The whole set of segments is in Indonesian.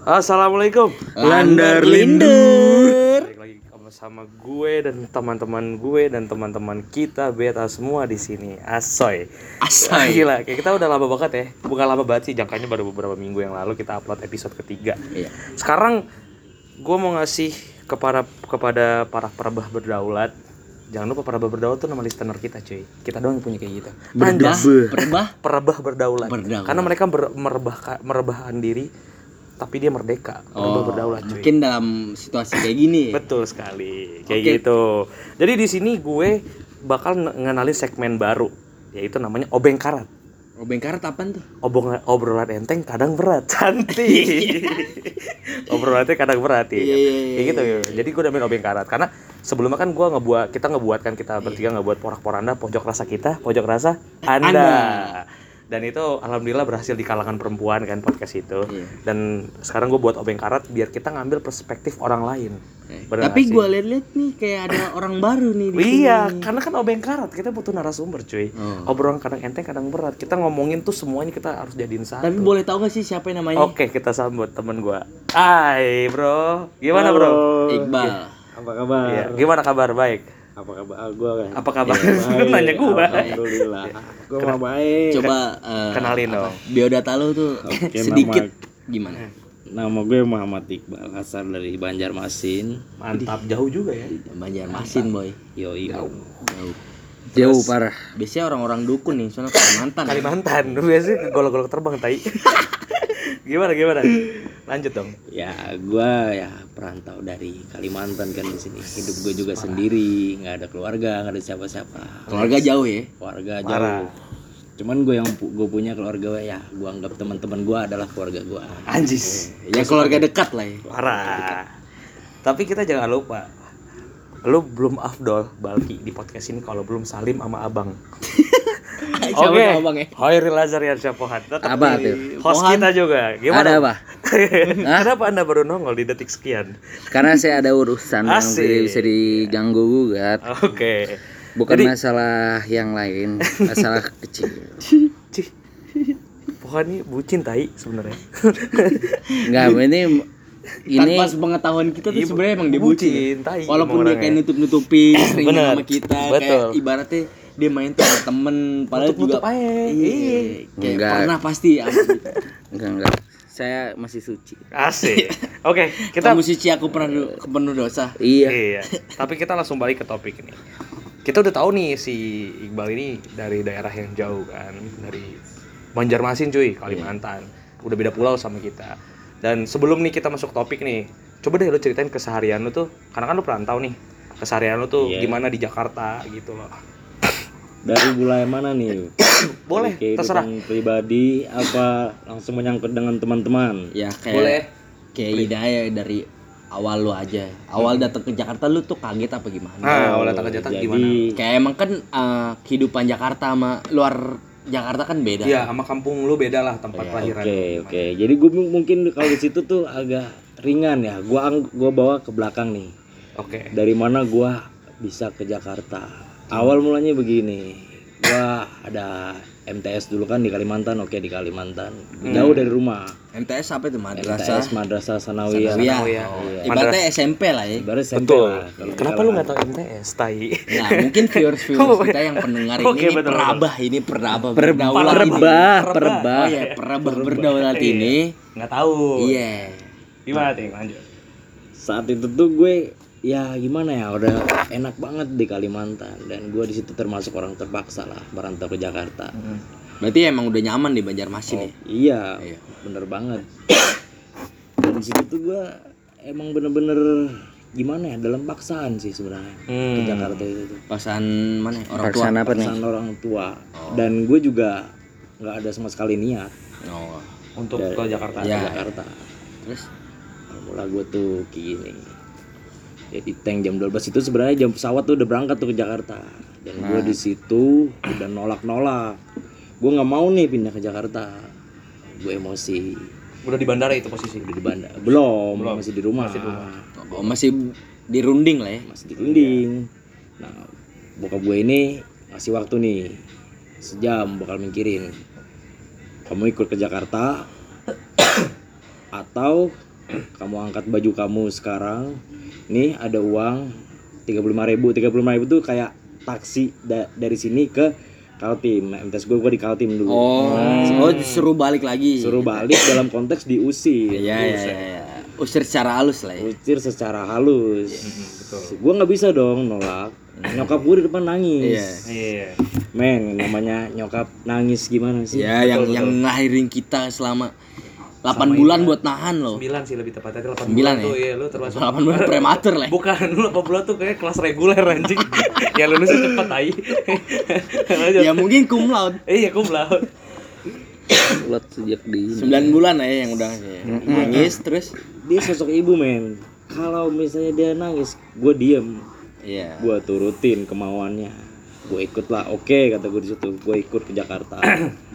Assalamualaikum. Landar lindur. Balik lagi sama gue dan teman-teman gue dan teman-teman kita beta semua di sini. Asoy. Asai. Gila, kayak kita udah lama banget ya. Bukan lama banget sih, jangkanya baru beberapa minggu yang lalu kita upload episode ketiga. Iya. Sekarang gue mau ngasih kepada kepada para perabah berdaulat. Jangan lupa perabah berdaulat tuh nama listener kita, cuy. Kita doang yang punya kayak gitu. Berdaulat. Perabah berdaulat. Berdaulat. Karena mereka ber- merebah merebahkan diri tapi dia merdeka. Perabah berdaulat, cuy. Mungkin dalam situasi kayak gini. ya. Betul sekali, kayak Oke. gitu. Jadi di sini gue bakal nge- ngenalin segmen baru, yaitu namanya obeng karat. Obeng karat apaan tuh? Obong obrolan enteng kadang berat, cantik. Obrolannya kadang berat ya. Iya, iya, iya, Kayak gitu ya. Jadi gue udah main obeng karat karena sebelumnya kan gue ngebuat kita ngebuat kan kita bertiga ngebuat porak-poranda pojok rasa kita, pojok rasa Anda. Anda. Dan itu alhamdulillah berhasil di kalangan perempuan kan podcast itu. Iya. Dan sekarang gue buat obeng karat biar kita ngambil perspektif orang lain. Bener Tapi gue liat-liat nih kayak ada orang baru nih di Iya, sini. karena kan obeng karat kita butuh narasumber, cuy. Oh. Obrolan kadang enteng, kadang berat. Kita ngomongin tuh semuanya kita harus jadiin satu. Tapi boleh tahu gak sih siapa yang namanya? Oke, kita sambut temen gua. Hai, Bro. Gimana, Bro? Iqbal. Apa kabar? Iya, gimana kabar? Baik. Apa kabar? Ah, gua kan. Apa kabar? Baik, Nanya gua. Alhamdulillah. Gua mah baik. Coba eh, Kenalin dong. Biodata lo tuh Oke, sedikit nama- gimana? Nama gue Muhammad Iqbal asal dari Banjarmasin. Mantap, jauh juga ya. Banjarmasin boy. Yoi. Jauh. Jauh parah. Biasanya orang-orang dukun nih, soalnya Kalimantan. Kalimantan, biasanya golok-golok terbang, tai. gimana, gimana? Lanjut dong. Ya, gua ya perantau dari Kalimantan kan di sini. Hidup gue juga sendiri, nggak ada keluarga, nggak ada siapa-siapa. Keluarga jauh ya. Keluarga Parah. jauh. Cuman gue yang gue punya keluarga ya, gue anggap teman-teman gue adalah keluarga gue. Anjis. Ya keluarga dekat lah ya. Parah. Tapi kita jangan lupa lu belum afdol Balki di podcast ini kalau belum salim sama abang. Siapa Oke. tuh abang ya? Hoiril Lazar ya. Tetap Apa di tuh? Host Pohan. kita juga. Gimana? Ada apa? Kenapa Anda baru nongol di detik sekian? Karena saya ada urusan yang Asik. tidak bisa diganggu gugat. Oke. Bukan Jadi- masalah yang lain, masalah kecil. Cih. Pohan ini bucin tai sebenarnya. Enggak, ini ini Tanpa sepengetahuan kita tuh Iya, sebenarnya emang dia bucin. bucin, tai Walaupun dia kayak nutup-nutupin sering sama kita Betul. kayak ibaratnya dia main tuh sama temen padahal juga iya, Iya. kayak Enggak. pernah pasti ya. enggak enggak. Saya masih suci. Asik. Oke, kita Kamu suci aku pernah du- penuh dosa. Iya. Iya. Tapi kita langsung balik ke topik ini. Kita udah tahu nih si Iqbal ini dari daerah yang jauh kan, dari Banjarmasin cuy, Kalimantan. Udah beda pulau sama kita. Dan sebelum nih kita masuk topik nih, coba deh lu ceritain keseharian lu tuh, karena kan lu perantau nih. Keseharian lu tuh Iya. gimana di Jakarta gitu loh. Dari mulai mana nih? Boleh, Dari terserah. pribadi apa langsung menyangkut dengan teman-teman? Ya kayak Boleh. kayak hidayah dari awal lu aja. Awal datang ke Jakarta lu tuh kaget apa gimana? Nah, awalnya datang ke Jakarta Jadi gimana? Kayak emang kan eh, kehidupan Jakarta sama luar Jakarta kan beda. Iya, sama kampung lu beda lah tempat Oke kelahiran. oke. Jadi gue mungkin kalau di situ tuh agak ringan ya. Gua ang- gua bawa ke belakang nih. Oke. Dari mana gua bisa ke Jakarta? Awal mulanya begini. Gua ada MTS dulu kan di Kalimantan. Oke di Kalimantan. Jauh dari rumah. MTS apa itu madrasah? MTS Madrasah Sanawiyah. Sanawiyah. Oh, Iya. Ibaratnya SMP lah ya. Ibarat SMP Betul. lah. Kenapa lu nggak tahu MTS, tai? Nah, mungkin viewers viewers kita yang pendengar ini, Oke, ini betul, perabah ini perabah berdaulat ini. perbah, perbah. Oh ya, perabah berdaulat ini. Nggak tahu. Iya. Gimana, Ting? Lanjut. saat itu tuh gue ya gimana ya udah enak banget di Kalimantan dan gue di situ termasuk orang terpaksa lah merantau ke Jakarta. Berarti emang udah nyaman di Banjarmasin ya. Iya, Iya. bener banget. Dan di situ tuh gue emang bener-bener gimana ya dalam paksaan sih sebenarnya ke Hmm. Jakarta itu tuh. Pasan mana? ya? Orang tua. Paksaan apa nih? Paksaan orang tua dan gue juga nggak ada sama sekali niat Oh. Untuk Dari- ke Jakarta. ke Ya. Jakarta. Terus Mula gue tuh gini Jadi tank jam 12 itu sebenarnya jam pesawat tuh udah berangkat tuh ke Jakarta. Dan gue di situ udah nolak-nolak. Gue nggak mau nih pindah ke Jakarta. Gue emosi. Udah di bandara itu posisi. Udah di bandara. Belum, masih di rumah. Masih oh, masih dirunding lah ya. Masih di Runding Nah bokap gue ini ngasih waktu nih. Sejam bakal mikirin. Kamu ikut ke Jakarta Atau kamu angkat baju kamu sekarang nih ada uang 35.000 ribu ribu tuh kayak taksi da- dari sini ke Kaltim MTS gue gue di Kaltim dulu Oh, oh disuruh balik lagi. suruh balik dalam konteks diusir Iya, iya, iya. iya. Usir secara halus lah ya. usir secara halus betul. gue nggak bisa dong nolak nyokap gue di depan nangis Iya. Iya. men namanya nyokap nangis gimana sih Ya, yang yang ngelahirin kita selama 8 bulan buat nahan loh. 9 sih lebih tepatnya 8 Sembilan bulan ya? tuh iya lu termasuk 8 bulan prematur lah. Bukan, lu 8 bulan tuh kayak kelas reguler anjing. ya lulusnya cepet tai. Ya mungkin cum laude. Iya, kum laut. Lot sejak di 9 bulan lah ya yang udah ya. nangis terus dia sosok ibu men kalau misalnya dia nangis gue diem iya. gue turutin kemauannya gue ikut lah oke kata gue di situ gue ikut ke Jakarta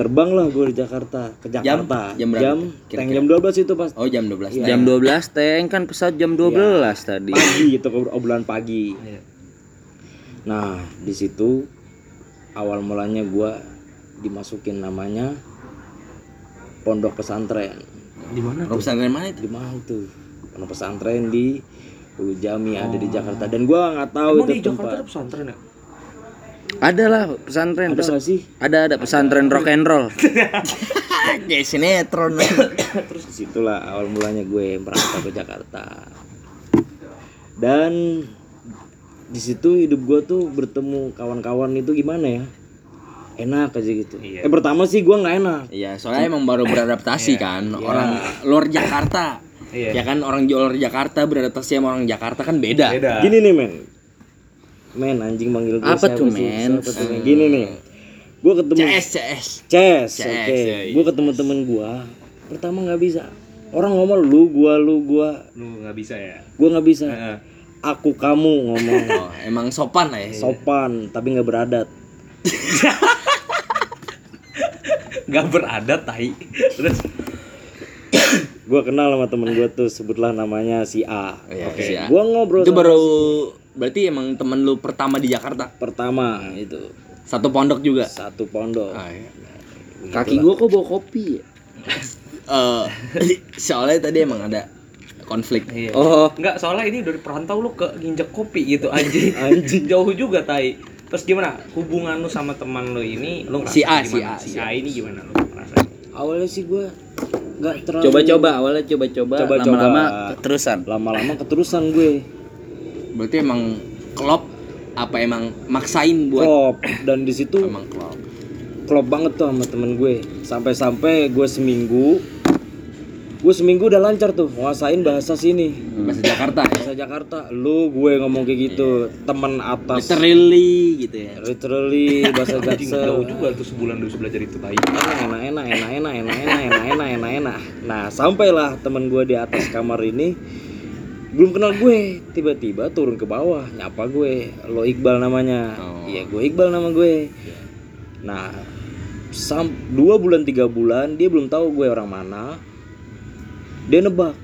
terbang lah gue di Jakarta ke Jam? Jakarta Jam berapa jam tuh, teng jam 12 itu pas Oh jam 12 Iya. jam 12 teng kan pesawat jam 12 tadi. pagi itu obrolan pagi Iya. nah di situ awal mulanya gue dimasukin namanya pondok pesantren Di mana? Pondok pesantren mana itu? di mana tuh pondok pesantren di Ulu Jami ada di Jakarta dan gue nggak tahu Emang itu di Jakarta tempat ada pesantren ya? Ada lah pesantren. ada pes- sih ada ada pesantren rock and roll. Kayak sinetron. terus di situlah awal mulanya gue merantau ke Jakarta dan di situ hidup gue tuh bertemu kawan-kawan itu gimana ya enak aja gitu Iya. eh pertama sih gue nggak enak Iya, soalnya emang baru beradaptasi kan orang luar Jakarta. Iya. Ya kan orang luar Jakarta beradaptasi sama orang Jakarta kan beda. Beda. gini nih men men anjing manggil gue Apa siapa tuh, men? Gini nih gue ketemu CS CS. Ces, oke. ya, iya. Gue ketemu temen gue. Pertama nggak bisa. Orang ngomong lu, gua, lu, gua. Lu nggak bisa ya? Gue nggak bisa. Heeh. Aku, kamu ngomong. Oh, emang sopan lah ya. Sopan, tapi nggak beradat. Nggak beradat tai. Terus Gue kenal sama temen gue tuh, sebutlah namanya si A. Iya, Oke. si A. Gue ngobrol Itu baru si- berarti emang temen lu pertama di Jakarta. pertama itu Satu pondok juga. satu pondok. Ah, iya. Kaki gua kok bawa kopi ya? Eh, soalnya tadi emang ada konflik. Iya. Oh, Enggak, soalnya ini dari perantau lu ke nginjek kopi gitu anjing. Anjing. Jauh juga tai. Terus gimana hubungan lu sama teman lu ini? Lu Si A, si? A, si si A ini gimana lu ngerasa? Awalnya sih gue nggak terlalu. coba-coba awalnya coba-coba Coba-coba. lama-lama keterusan. Lama-lama keterusan gue. Berarti emang klop apa emang maksain buat Klop dan di situ emang klop. klop banget tuh sama temen gue sampai-sampai gue seminggu gue seminggu udah lancar tuh nguasain bahasa sini Bahasa Jakarta ya. bahasa Jakarta lu gue ngomong kayak gitu temen atas Literally gitu ya. literally bahasa Jaksel jauh juga tuh sebulan dulu belajar itu tai. enak enak enak enak enak enak enak enak enak enak enak nah sampailah temen gue di atas kamar ini belum kenal gue tiba-tiba turun ke bawah nyapa gue lo Iqbal namanya Oh. iya gue Iqbal nama gue nah sam dua bulan tiga bulan dia belum tahu gue orang mana dia nebak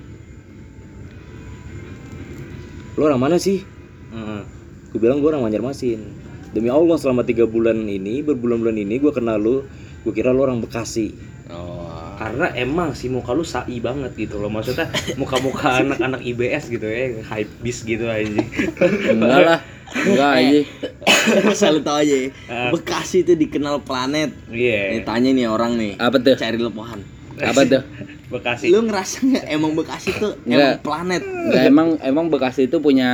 lo orang mana sih Heeh. gue bilang gue orang Banjarmasin demi Allah selama tiga bulan ini berbulan-bulan ini gue kenal lu gue kira lu orang Bekasi Oh. Karena emang si muka lu sai banget gitu loh. Maksudnya muka-muka anak-anak IBS gitu ya, hype bis gitu aja. Enggak lah. Enggak aja. Asal lu tau aja. ya, Ah. Bekasi itu dikenal planet. Iya. Nih tanya nih orang nih. Apa tuh? Cari lepohan. Apa tuh? Bekasi. Lu ngerasa nggak emang Bekasi tuh Nggak. emang planet? Enggak emang emang Bekasi itu punya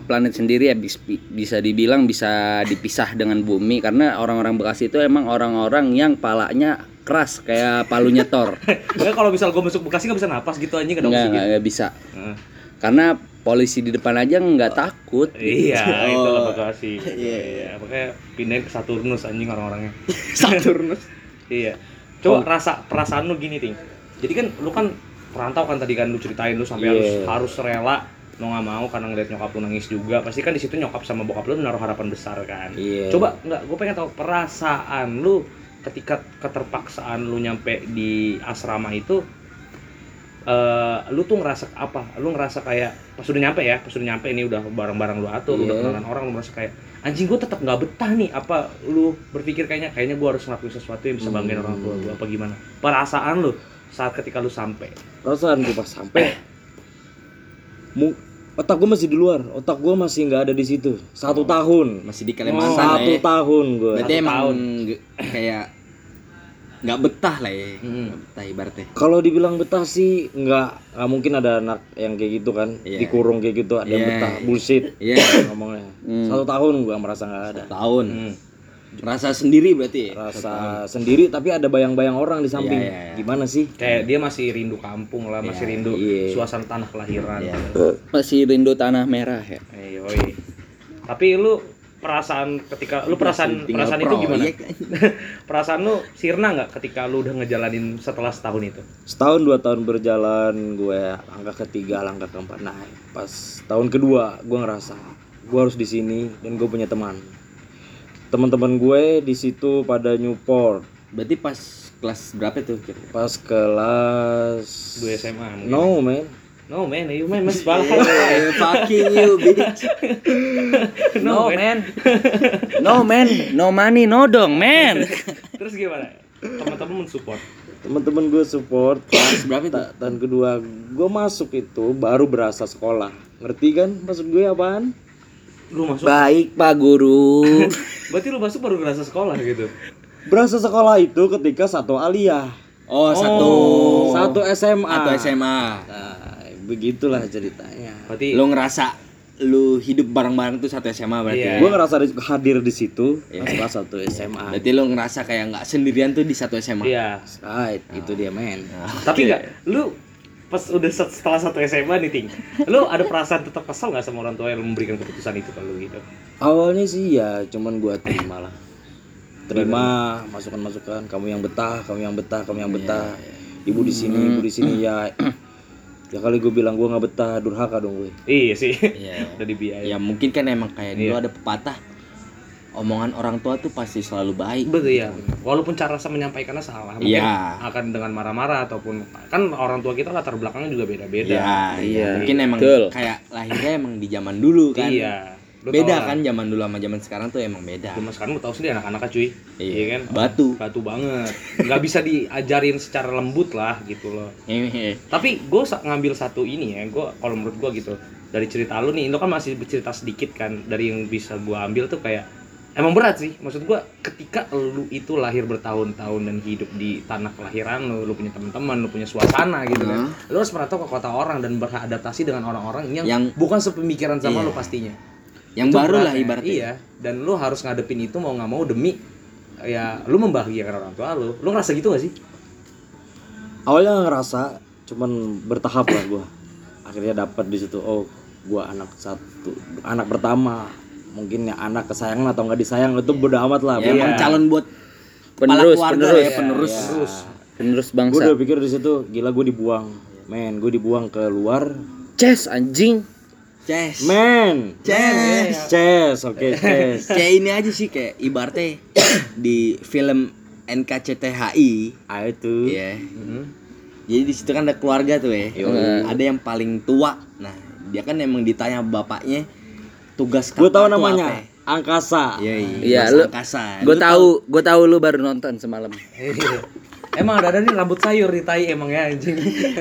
planet sendiri ya bis- bisa dibilang bisa dipisah dengan bumi karena orang-orang Bekasi itu emang orang-orang yang palanya keras kayak palunya Thor. Enggak kalau misal gue masuk Bekasi nggak bisa napas gitu anjing kadang Enggak, gitu. enggak, enggak bisa. Heeh. Karena polisi di depan aja nggak takut. Iya, itu Oh. lah Bekasi. Iya, makanya pindahin ke Saturnus anjing orang-orangnya. Saturnus. Iya. Coba rasa perasaan lu gini, Ting. Jadi kan lu kan perantau kan tadi kan lu ceritain lu sampai harus Iya. harus rela lo nggak mau karena ngeliat nyokap lu nangis juga pasti kan di situ nyokap sama bokap lu menaruh harapan besar kan Iya. coba nggak gue pengen tahu perasaan lu ketika keterpaksaan lu nyampe di asrama itu eh lu tuh ngerasa apa lu ngerasa kayak pas udah nyampe ya pas udah nyampe ini udah barang-barang lu atur udah Iya. kenalan orang lu merasa kayak anjing gue tetap nggak betah nih. Apa lu berpikir kayaknya kayaknya gue harus ngelakuin sesuatu yang bisa banggain orang tua gue apa gimana? Perasaan lu saat ketika lu sampai. Perasaan gue pas sampai mu- otak gue masih di luar. Otak gue masih nggak ada di situ. Satu tahun. Masih di Kalimantan satu ya. tahun gue Berarti Satu emang tahun. kayak nggak betah lah ya. Hmm. Nggak betah ibaratnya. kalau dibilang betah sih nggak nggak mungkin ada anak yang kayak gitu kan Iya. dikurung kayak gitu ada yang Iya. betah bullshit Iya. ngomongnya Hmm. satu tahun gue merasa nggak ada Tahun. Hmm. Rasa sendiri berarti ya? rasa sendiri tapi ada bayang-bayang orang di samping Iya, iya, iya. gimana sih kayak dia masih rindu kampung lah masih Iya, rindu iya. suasana tanah kelahiran Iya. Masih rindu tanah merah ya. Eh, yoi. tapi lu perasaan ketika lu perasaan Tinggal perasaan itu gimana? Proyek. perasaan lu sirna nggak ketika lu udah ngejalanin setelah setahun itu? Setahun dua tahun berjalan gue langkah ketiga langkah keempat. Nah pas tahun kedua gue ngerasa gue harus di sini dan gue punya teman. Teman-teman gue di situ pada Newport. Berarti pas kelas berapa tuh? pas kelas 2 SMA mungkin. no man no man you man mas bala Eh, fucking you, bitch. no man. No man, no money, no dong man. terus gimana? Teman-teman mensupport? Teman-teman gue support. Kelas berapa? Ta- tahun kedua gue masuk itu baru berasa sekolah. Ngerti kan maksud gue apaan? Lu masuk? Baik Pak Guru. berarti lu masuk baru ngerasa sekolah gitu? Berasa sekolah itu ketika satu aliyah. Oh, satu. satu SMA Atau SMA. nah, begitulah ceritanya. Berarti Lu ngerasa lu hidup bareng-bareng tuh satu SMA berarti. Iya. gue ngerasa di- hadir di situ Iya. pas kelas satu SMA Berarti lu ngerasa kayak nggak sendirian tuh di satu SMA. iya. Right itu dia men. Tapi nggak lu pas udah set- setelah satu SMA nih ting lu ada perasaan tetap kesel nggak sama orang tua yang memberikan keputusan itu ke lu gitu? Awalnya sih ya cuman gue terima lah. Terima masukan-masukan kamu yang betah kamu yang betah kamu yang betah. ibu di sini ibu di sini ya ya kali gue bilang gue nggak betah durhaka dong gue iya sih Iya. udah dibiayain Ya mungkin kan emang kayak dulu Iya. ada pepatah omongan orang tua tuh pasti selalu baik. betul ya walaupun cara saya menyampaikannya salah mungkin Iya. akan dengan marah-marah ataupun kan orang tua kita latar belakangnya juga beda-beda Iya, iya. Mungkin emang Betul. kayak lahirnya emang di zaman dulu kan. iya Lu Beda tau kan zaman dulu sama zaman sekarang tuh emang beda. Cuma sekarang lu tahu sendiri anak-anak cuy Iya. iya kan Batu. batu banget nggak bisa diajarin secara lembut lah gitu loh Hehehe. tapi gue ngambil satu ini ya gue kalau menurut gue gitu dari cerita lu nih lu kan masih bercerita sedikit kan dari yang bisa gue ambil tuh kayak emang berat sih maksud gue ketika lu itu lahir bertahun-tahun dan hidup di tanah kelahiran lu lu punya teman-teman lu punya suasana gitu kan lu harus merantau ke kota orang dan beradaptasi dengan orang-orang yang, Yang- bukan sepemikiran sama Iya. lu pastinya Yang Itu baru lah ibaratnya. iya dan lu harus ngadepin itu mau nggak mau demi ya lu membahagiakan orang tua lu lu ngerasa gitu gak sih awalnya nggak ngerasa cuman bertahap lah gue akhirnya dapat di situ oh gue anak satu anak pertama mungkin ya anak kesayangan atau nggak disayang itu bodo amat lah Ya, emang Iya. calon buat Penerus, keluarga penerus. ya, penerus. terus Penerus gue bangsa. udah pikir di situ gila gue dibuang men gue dibuang ke luar Ces anjing. Ces. men Ces. Ces, oke Ces. Kayak ini aja sih kayak ibaratnya di film NKCTHI ah itu ya. Jadi di situ kan ada keluarga tuh ya. Ada yang paling tua. Nah, dia kan emang ditanya bapaknya tugas gue tahu namanya apa? angkasa Iya, Iya, tugas lu- angkasa. Gue tahu, gue tahu lu baru nonton semalam. Emang ada ada nih rambut sayur di tai emang ya anjing.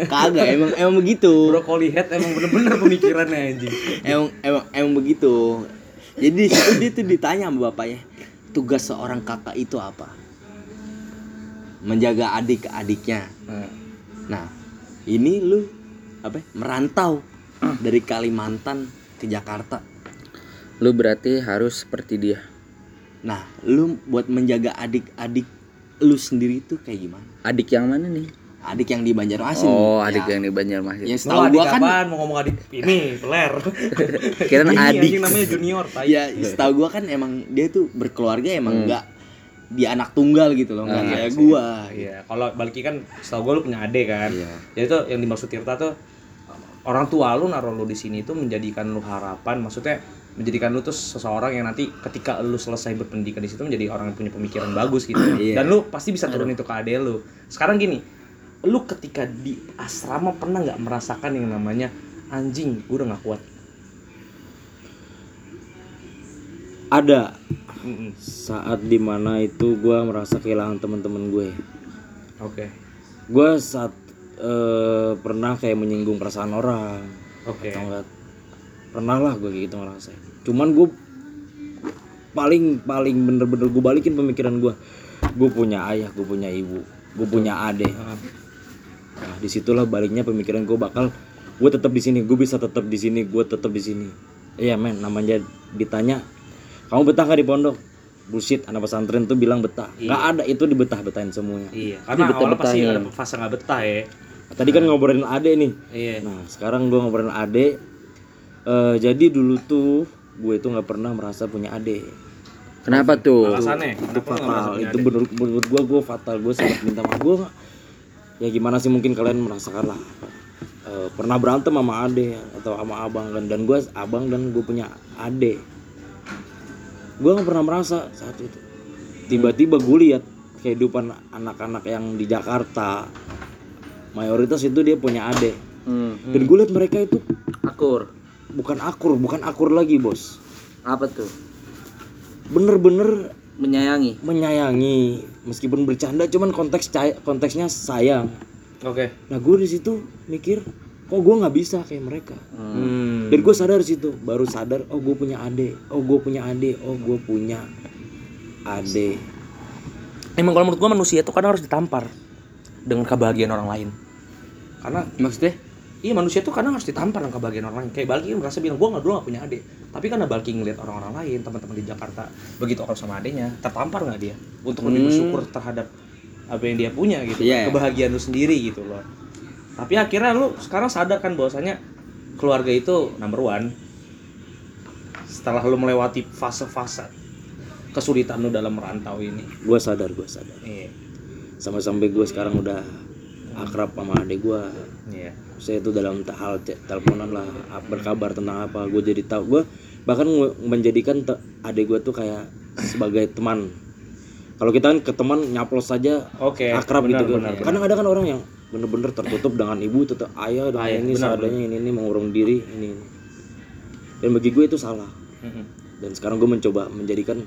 Kagak, emang emang begitu. Brokoli head emang bener-bener pemikirannya anjing. Emang emang emang begitu. Jadi di situ dia tuh ditanya sama bapaknya, tugas seorang kakak itu apa? Menjaga adik-adiknya. Nah, Nah, ini lu apa? Merantau dari Kalimantan ke Jakarta. Lu berarti harus seperti dia. Nah, lu buat menjaga adik-adik lu sendiri tuh kayak gimana? Adik yang mana nih? Adik yang di Banjarmasin. Oh, adik ya. yang di Banjarmasin. Ya setahu gua kan apaan? mau ngomong adik ini peler. Ini adik. anjing namanya junior tai. ya setahu gua kan emang dia tuh berkeluarga emang enggak dia anak tunggal gitu loh, enggak Iya kayak sih. gua. Iya, kalau Balki kan setahu gue lu punya adik kan. Iya. Jadi tuh yang dimaksud Tirta tuh orang tua lu naruh lu di sini tuh menjadikan lu harapan, maksudnya menjadikan lu tuh seseorang yang nanti ketika lu selesai berpendidikan di situ menjadi orang yang punya pemikiran bagus gitu. Iya. Dan lu pasti bisa turun itu ke adek lu. Sekarang gini, lu ketika di asrama pernah nggak merasakan yang namanya anjing, gue udah nggak kuat. ada Mm-mm. saat di mana itu gue merasa kehilangan teman-teman gue Oke. gue saat eh, pernah kayak menyinggung perasaan orang Oke. atau enggak pernah lah gue gitu ngerasain cuman gue paling paling bener-bener gue balikin pemikiran gue gue punya ayah gue punya ibu gue punya adik nah di situlah baliknya pemikiran gue bakal gue tetap di sini gue bisa tetap di sini gue tetap di sini. Iya men namanya ditanya kamu betah gak di pondok? Bullshit anak pesantren tuh bilang betah. Nggak ada itu dibetah betahin semuanya. Iya, karena awalnya pasti ada fase nggak betah ya. tadi kan ngobrolin ade nih. Iya. Nah, sekarang gue ngobrolin ade. Eh, jadi dulu tuh gue itu nggak pernah merasa punya ade. Kenapa tuh? Alasannya, Itu fatal. Itu adik? menurut, menurut gue gue fatal. Gue sangat minta maaf. Gue ya gimana sih mungkin kalian merasakan lah. Eh, pernah berantem sama ade atau sama abang kan dan gue abang dan gue punya ade. Gue nggak pernah merasa saat itu. Tiba-tiba gue lihat kehidupan anak-anak yang di Jakarta mayoritas itu dia punya ade Hmm. dan gue lihat mereka itu Akur. Bukan akur bukan akur lagi bos Apa tuh? bener-bener Menyayangi. menyayangi meskipun bercanda cuman konteks konteksnya sayang Oke. nah gue di situ mikir kok gue nggak bisa kayak mereka Hmm. dan gue sadar di situ baru sadar oh gue punya ade oh gue punya ade oh gue punya ade Emang kalau menurut gua manusia itu kadang harus ditampar dengan kebahagiaan orang lain. Karena Maksudnya? Iya manusia tuh kadang harus ditampar dengan kebahagiaan orang lain. Kayak Balki kan merasa bilang gua nggak dulu nggak punya adik. Tapi karena Balki ngeliat orang-orang lain, teman-teman di Jakarta begitu orang sama adiknya, tertampar nggak dia untuk lebih bersyukur terhadap apa yang dia punya gitu. Iya. Kebahagiaan lu sendiri gitu loh. Tapi akhirnya lu sekarang sadar kan bahwasanya keluarga itu number one. Setelah lu melewati fase-fase kesulitan lu dalam merantau ini. gue sadar gue sadar Iya. sama sampai gue sekarang udah akrab sama ade gue Iya. Saya itu dalam hal te- teleponan lah berkabar tentang apa gue jadi tahu gue bahkan menjadikan adik gue tuh kayak sebagai teman. Kalau kita kan ke teman nyaplos saja Oke. akrab benar, gitu kan. benar, benar. kadang ada kan orang yang bener-bener tertutup dengan ibu tetap ayah dengan Ayah, ini benar, seadanya ini ini mengurung diri ini, ini. Dan bagi gue itu salah. Dan sekarang gue mencoba menjadikan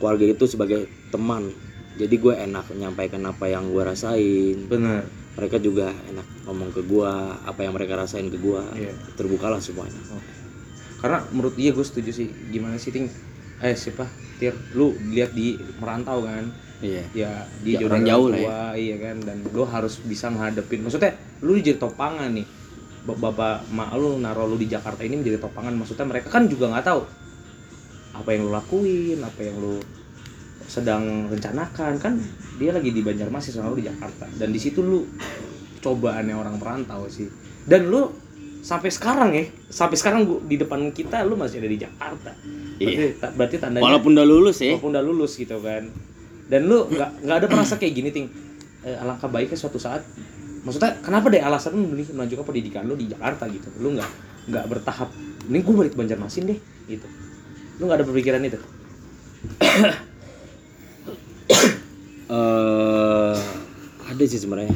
keluarga itu sebagai teman. Jadi gue enak menyampaikan apa yang gue rasain. Benar. Mereka juga enak ngomong ke gue apa yang mereka rasain ke gue Iya. terbukalah semuanya Karena menurut dia gue setuju sih. Gimana sih ting? Eh siapa? Tir, lu lihat di merantau kan? Iya. Ya dia Ya, jauh orang jauh lah ya. iya kan. Dan lu harus bisa menghadapin. Maksudnya lu jadi topangan nih. Bap- Bapak mak lu naruh lu di Jakarta ini menjadi topangan. Maksudnya mereka kan juga nggak tahu apa yang lu lakuin, apa yang lu sedang rencanakan kan dia lagi di Banjarmasin sama lu di Jakarta. Dan di situ lu cobaannya orang perantau sih. Dan lu sampai sekarang ya sampai sekarang gua, di depan kita lu masih ada di Jakarta. Berarti, ta- berarti tandanya Walaupun udah lulus ya. walaupun udah lulus gitu kan. Dan lu nggak nggak ada merasa kayak gini ting. Eh, alangkah baiknya suatu saat maksudnya kenapa deh alasan lu memilih melanjutkan pendidikan lu di Jakarta gitu? Lu nggak nggak bertahap ini gue balik ke Banjarmasin deh gitu. Lu nggak ada berpikiran itu eh ada sih sebenarnya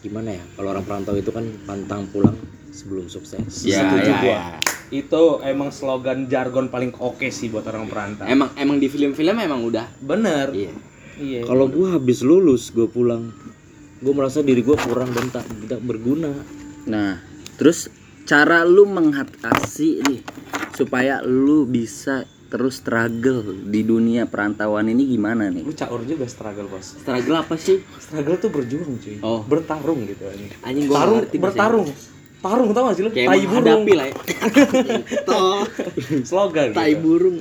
gimana ya kalau orang perantau itu kan pantang pulang sebelum sukses Ya, Setuju ya, gua. ya. itu emang slogan jargon paling oke sih buat orang perantau Emang emang di film-film emang udah. bener Iya. iya kalau gue habis lulus gue pulang gue merasa diri gue kurang dan tak tidak berguna Nah, terus cara lu mengatasi nih supaya lu bisa terus struggle di dunia perantauan ini gimana nih? lu caur juga struggle bos Struggle apa sih? struggle tuh berjuang cuy Oh. bertarung gitu anjing. Anjing gua tarung ngerti bertarung tarung tau gak sih lu Kayak tai burung lah ya. Slogan tai gitu. burung.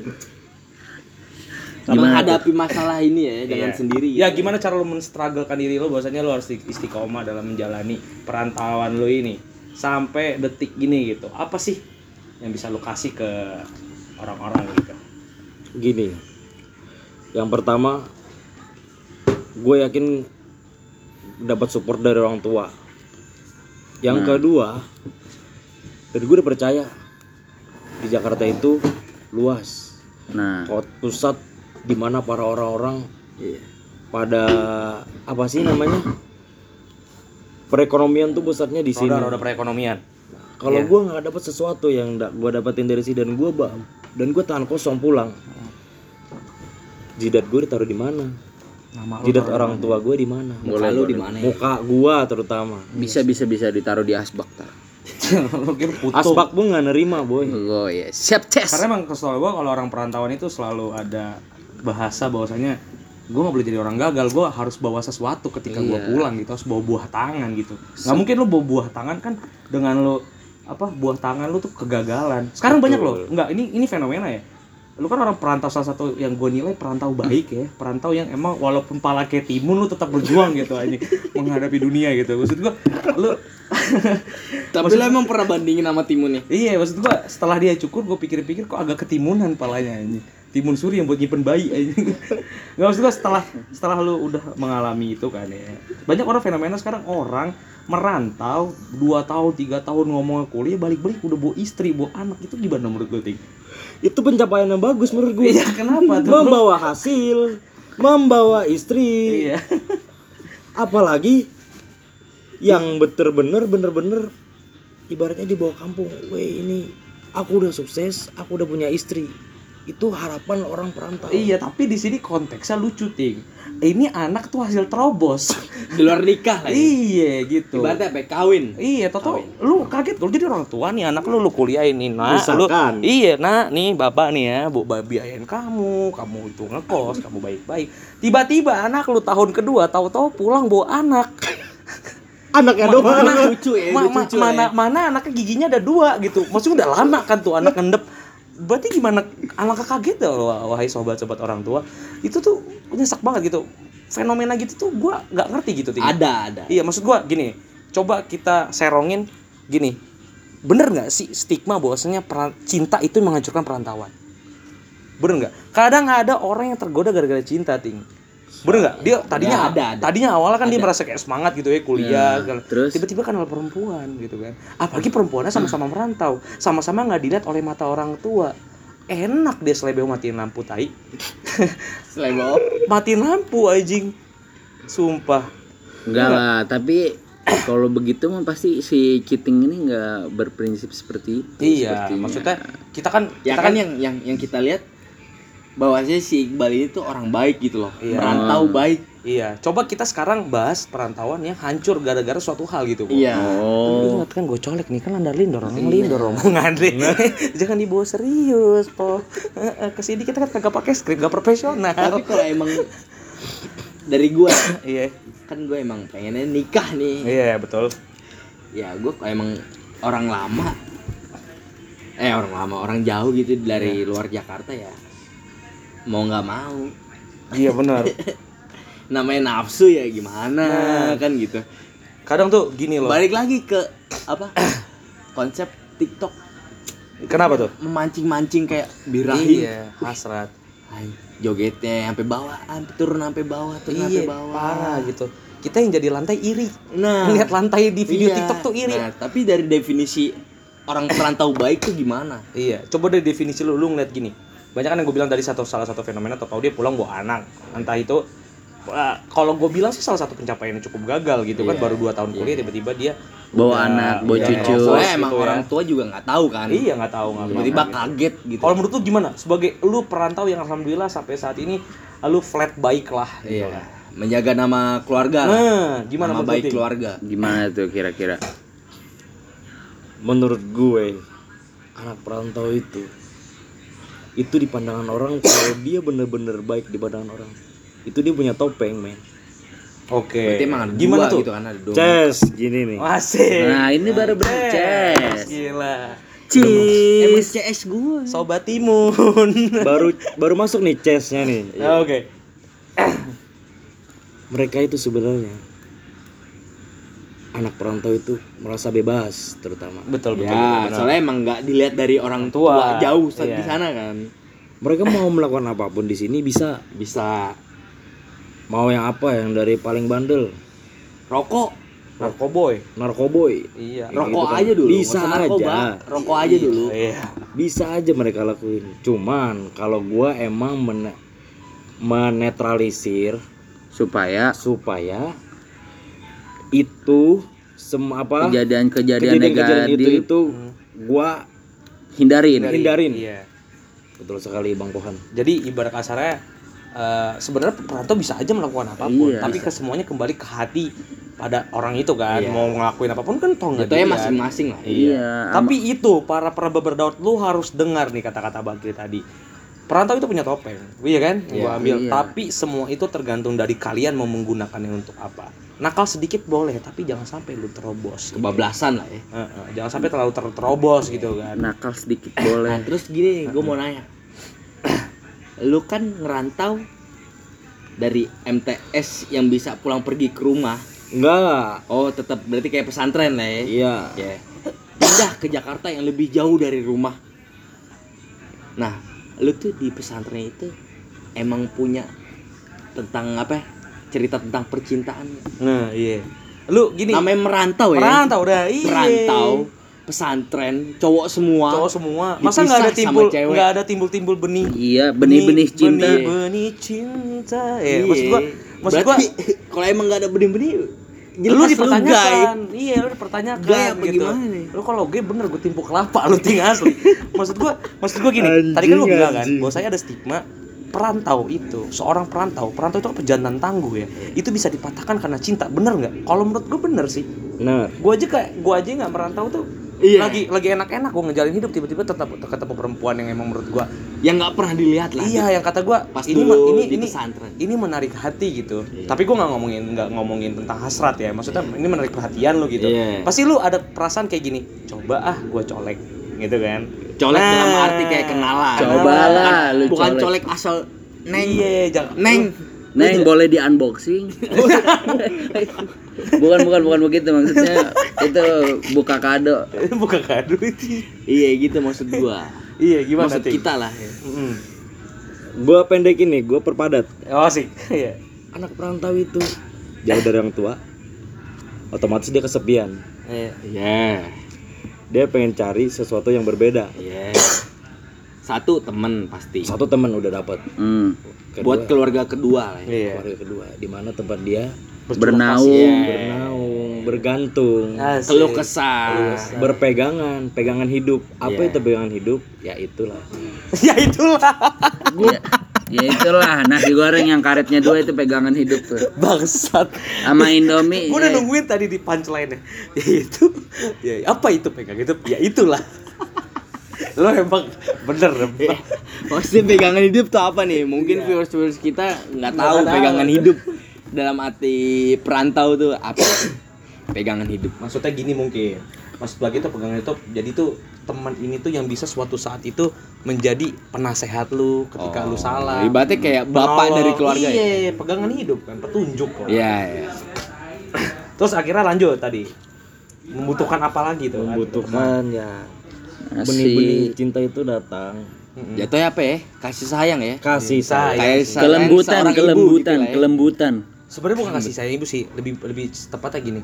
Gimana menghadapi masalah ini ya dengan Iya. sendiri. ya gimana cara lu menstrugglekan diri lu bahwasanya lu harus istiqomah dalam menjalani perantauan lu ini sampai detik gini gitu apa sih yang bisa lu kasih ke orang-orang gitu. Gini yang pertama gue yakin dapat support dari orang tua. Yang kedua dan gue udah percaya di Jakarta itu luas. Nah, kota pusat di mana para orang-orang pada apa sih namanya perekonomian tuh pusatnya di sini. Roda-roda perekonomian kalau gua nggak dapat sesuatu yang gua dapetin dari sini dan gua ba- dan gua tangan kosong pulang. Jidat gue ditaruh di mana? Nama jidat orang tua gue di mana? Muka lu di mana ya? muka gua terutama. Bisa bisa bisa ditaruh di asbak tar. Asbak pun nggak nerima boy. Oh ya, siap tes. Karena emang kesel gue kalau orang perantauan itu selalu ada bahasa bahwasanya gue nggak boleh jadi orang gagal. Gue harus bawa sesuatu ketika gue Iya. pulang gitu. Harus bawa buah tangan gitu. Nggak mungkin lu bawa buah tangan kan dengan lu apa buah tangan lu tuh kegagalan. Sekarang banyak loh. Nggak ini ini fenomena ya. Lu kan orang perantau salah satu yang gue nilai perantau baik ya. Perantau yang emang walaupun pala kayak timun lu tetap berjuang gitu aja menghadapi dunia gitu. Maksud gue lu Tapi lu emang pernah bandingin sama timunnya? Iya, maksud gua setelah dia cukur gua pikir-pikir kok agak ketimunan palanya ini. Timun suri yang buat nyimpen bayi aja. Enggak maksud gua setelah setelah lu udah mengalami itu kan ya. Banyak orang fenomena sekarang orang merantau 2 tahun, 3 tahun ngomong kuliah balik-balik udah bawa istri, bawa anak itu gimana menurut lu, Ting? itu pencapaian yang bagus menurut gue Iya, kenapa tuh? membawa hasil membawa istri Iya. apalagi yang bener-bener bener-bener ibaratnya di bawah kampung weh ini aku udah sukses aku udah punya istri itu harapan orang perantau Iya, tapi di sini konteksnya lucu, Ting. Ini anak tuh hasil terobos. Di luar nikah lah ya? iya, gitu. Ibaratnya apa? ya? Kawin. Iya, Toto, lu kaget kalau jadi orang tua nih anak lu lu kuliah ini nah, lu, iya, nah, nih bapak nih ya, bu biayain kamu, kamu itu ngekos, kamu baik-baik. Tiba-tiba anak lu tahun kedua tahu-tahu pulang bawa anak. anaknya Ma- doang mana, lucu ya, ma- lucu ma- ya. mana, mana anaknya giginya ada dua gitu. Maksudnya udah lama kan tuh anak ngendep. Berarti gimana? Alangkah kaget ya wah- wahai sobat-sobat orang tua. Itu tuh nyesak banget gitu. Fenomena gitu tuh gua nggak ngerti gitu. Ting. Ada, ada. Iya maksud gua gini, coba kita serongin gini. Bener nggak sih stigma bahwasanya cinta itu menghancurkan perantauan? Bener nggak? Kadang ada orang yang tergoda gara-gara cinta, ting. Bener nggak? Dia tadinya Ya, ada, ada. tadinya awalnya kan dia merasa kayak semangat gitu ya kuliah, Ya, terus? tiba-tiba kenal perempuan gitu kan. Apalagi perempuannya sama-sama merantau, sama-sama nggak dilihat oleh mata orang tua. Enak dia selebeo matiin lampu tai. Selebo. matiin lampu anjing. Sumpah. Enggak lah, tapi kalau begitu mah pasti si cheating ini enggak berprinsip seperti itu. Iya, sepertinya. maksudnya kita kan Ya kita kan yang yang yang kita lihat bahwasanya si Iqbal ini tuh orang baik gitu loh. Iya. Merantau baik. Iya, coba kita sekarang bahas perantauan yang hancur gara-gara suatu hal gitu. Iya. Oh, Ingat kan gue colek nih kan landar lindor orang lindor omongan nih. Jangan dibawa serius, po. Ke sini kita kan kagak pakai skrip, gak profesional. Tapi kalau emang dari gua Iya, kan gue emang pengennya nikah nih. iya betul. Ya gue kalau emang orang lama eh orang lama orang jauh gitu dari luar Jakarta ya mau nggak mau Iya benar. namanya nafsu ya gimana Nah. kan gitu Kadang tuh gini loh. balik lagi ke apa konsep TikTok Kenapa tuh? memancing-mancing kayak birahi Iya, hasrat. Ay, jogetnya sampai bawah sampai turun sampai bawah turun sampai Iya, bawah parah gitu. Kita yang jadi lantai iri. nah Lihat lantai di video iya. TikTok tuh iri. nah tapi dari definisi orang perantau baik tuh gimana Iya, coba dari definisi lu, lu ngeliat gini. Banyak kan yang gue bilang dari satu salah satu fenomena atau dia pulang bawa anak. Entah itu eh, kalau gue bilang sih salah satu pencapaian yang cukup gagal gitu kan Iya, baru 2 tahun kuliah tiba-tiba dia Bawa udah- anak, bawa cucu. ngerokok soalnya gitu emang ya. orang tua juga nggak tahu kan Iya nggak tahu nggak tiba-tiba gitu. kaget gitu Kalau menurut lu gimana? Sebagai lu perantau yang alhamdulillah sampai saat ini lu flat baik lah gitu iya lah. menjaga nama keluarga lah. Nah, gimana nama menurut baik keluarga gimana tuh kira-kira? menurut gue anak perantau itu itu di pandangan orang kalau dia bener-bener baik di pandangan orang itu dia punya topeng men Oke. berarti emang ada gimana dua tuh? gitu kan ada dua Ces gini nih Asik. Nah, ini baru bener Ces. Gila. emang Cis. CS gue Sobat Timun. baru baru masuk nih chestnya nih Oke. mereka itu sebenarnya anak perantau itu merasa bebas terutama Betul betul. ya betul, soalnya emang nggak dilihat dari orang Tua. tua, jauh saat Iya. di sana kan mereka mau melakukan apa pun di sini bisa bisa mau yang apa yang dari paling bandel rokok Narkoboy. narkoboy Iya. Rokok gitu kan. aja dulu Bisa narkoba, aja. rokok aja dulu Iya. bisa aja mereka lakuin cuman kalau gua emang men- menetralisir Supaya supaya itu sem apa kejadian-kejadian negatif itu itu gua hindarin. Hindarin. Iya. betul sekali bang Pohan Jadi ibarat kasarnya eh, sebenarnya perantau bisa aja melakukan apa pun, Iya. tapi ke semuanya kembali ke hati pada orang itu kan, Iya. mau ngelakuin apa pun kan toh nggak dilihat. masing-masing lah. Iya. Tapi itu para peraba berdaud lu harus dengar nih kata-kata Bagri tadi. Perantau itu punya topeng, iya kan? Yang gua Iya. ambil. Iya. Tapi semua itu tergantung dari kalian mau menggunakannya untuk apa. Nakal sedikit boleh, tapi jangan sampai lu terobos. gitu. Kebablasan lah ya. Heeh, jangan sampai terlalu ter- terobos gitu kan. nakal sedikit Nah, boleh. terus gini, gue mau nanya. Lu kan ngerantau dari MTS yang bisa pulang pergi ke rumah. Enggak. Oh, tetap berarti kayak pesantren lah ya. Iya. Ya. Pindah ke Jakarta yang lebih jauh dari rumah. Nah, lu tuh di pesantren itu emang punya tentang apa? Ya, Cerita tentang percintaan. Nah, iya. Lu gini, Namanya merantau ya. perantau udah, iya. Merantau, pesantren, cowok semua. Cowok semua. Masa nggak ada timbul nggak ada timbul-timbul benih Iya, benih-benih cinta. benih-benih cinta eh maksud gua maksud gua kalau emang gak ada benih-benih jelas lu gay. dipertanyakan iya lu dipertanyakan Gay apa gitu gimana nih? lu kalau gue bener gue timpuk kelapa lu tinggal asli maksud gua maksud gua gini tadi kan lu Anjing, bilang kan anjing. bahwa saya ada stigma perantau itu seorang perantau perantau itu pejantan tangguh ya itu bisa dipatahkan karena cinta bener nggak kalau menurut gue bener sih Benar. gue aja kayak gue aja nggak merantau tuh Iya. lagi lagi enak-enak gue ngejalin hidup tiba-tiba tetap ketemu perempuan yang emang menurut gue yang nggak pernah dilihat lah. iya yang kata gue Pas ini dulu ini ini pesantren. ini menarik hati gitu Iya. tapi gue nggak ngomongin nggak ngomongin tentang hasrat ya maksudnya ini menarik perhatian lo gitu Iya. pasti lu ada perasaan kayak gini coba ah gue colek gitu kan Colek Nah. dalam arti kayak kenalan. Cobalah lu Bukan colek. colek asal neng. iya jangan Neng. Neng boleh di unboxing? bukan bukan bukan begitu maksudnya itu buka kado. bukan kado itu Iya gitu maksud gua. iya gimana maksud Ting? kita lah. ya. Mm. Gua pendek ini, gua perpadat. oh sih iya Anak perantau itu jauh dari orang tua. Otomatis dia kesepian. Iya. Iya. Dia pengen cari sesuatu yang berbeda. Iya. Satu temen pasti. Satu teman udah dapat. Hmm. Buat keluarga kedua lah. ya. iya keluarga kedua, di mana tempat dia Bernaung. Iya. bernaung, bergantung, Asik. Keluh kesah. berpegangan, pegangan hidup. Apa Iya. itu pegangan hidup? Ya itulah. ya itulah Ya, ya itulah nasi goreng yang karetnya dua itu pegangan hidup tuh. bangsat Sama Indomie. gue udah eh, nungguin tadi di punchline-nya ya itu ya apa itu pegang itu ya itulah lo emang bener emang. Maksudnya pegangan hidup tuh apa nih? Mungkin viewers-viewers kita nggak tahu Nggak tahu. pegangan hidup dalam arti perantau tuh apa? pegangan hidup. maksudnya gini mungkin maksud lagi tuh pegangan itu jadi tuh teman ini tuh yang bisa suatu saat itu menjadi penasehat lu ketika lu salah Ibaratnya kayak bapak Menolong. dari keluarga ya. iya pegangan hidup kan petunjuk kok Iya, iya. terus akhirnya lanjut tadi membutuhkan apa lagi tuh Membutuhkan ya Asik. benih-benih cinta itu datang. Mm-mm. Jatuhnya apa ya? Kasih sayang ya. Kasih sayang. Kayak sayang kelembutan, kelembutan, gitu ya. kelembutan. sebenarnya bukan kasih sayang ibu sih lebih lebih tepatnya gini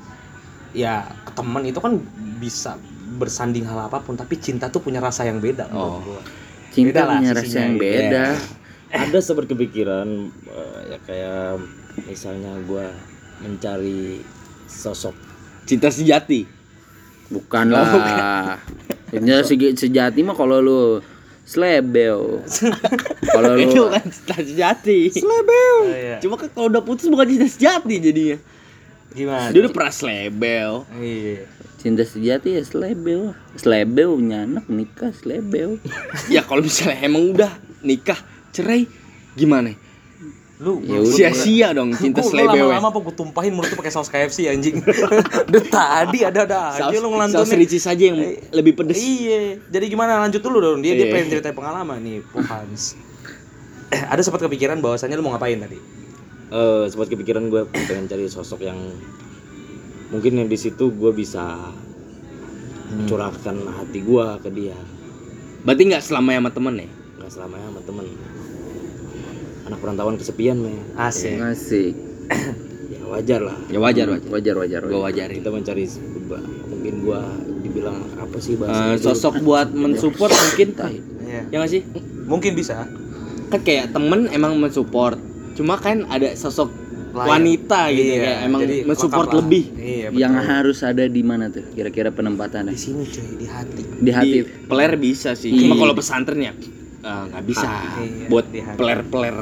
ya teman itu kan bisa bersanding hal apa pun tapi cinta tuh punya rasa yang beda menurut Oh. gua. Cinta Beda lah punya rasa yang iya. beda. Ada sempat kepikiran eh, ya kayak misalnya gua mencari sosok Cinta sejati. Bukan lah. Cinta segi- sejati mah kalau lu slebeo. kalau lu Itu kan cinta sejati. Oh, iya. Cuma kan kalau udah putus bukan cinta sejati jadinya. Gimana Dia udah pernah slebel. iya cinta sejati ya slebeo. Slebeo punya anak nikah slebeo. ya kalau misalnya emang udah nikah cerai gimana? lu Ya. Sia-sia dong cinta Gua- gua slebel. lama-lama apa gue tumpahin mulut tuh pakai saus KFC anjing Udah tadi ada-ada aja Saus, lu saus ngelantunnya ricis aja yang lebih pedes. Iya, jadi gimana lanjut dulu dong. Dia dia Iya. pengen ceritain pengalaman nih, Pohans. Eh, ada sempat kepikiran bahwasannya lu mau ngapain tadi? Eh sempat kepikiran gue pengen cari sosok yang mungkin yang di situ gue bisa curahkan hati gue ke dia Berarti nggak selamanya sama temen ya? nggak selamanya sama temen anak perantauan kesepian men Asik. Asik. ya wajar lah Ya wajar wajar. Wajar wajar. Gue wajar. wajarin. kita mencari mungkin gue dibilang apa sih Eh, bahasa sosok buat mensupport mungkin Iya. ya nggak sih? Mungkin bisa. Kan kayak temen emang mensupport. Cuma kan ada sosok Lain. wanita gitu Iya, kayak emang jadi mensupport lebih. Iya, Yang harus ada di mana tuh kira-kira penempatannya? di sini cuy, di hati. Di hati. Di peler bisa sih. Iya. Cuma kalau pesantren ya eh, nggak bisa. Iya, buat peler-peler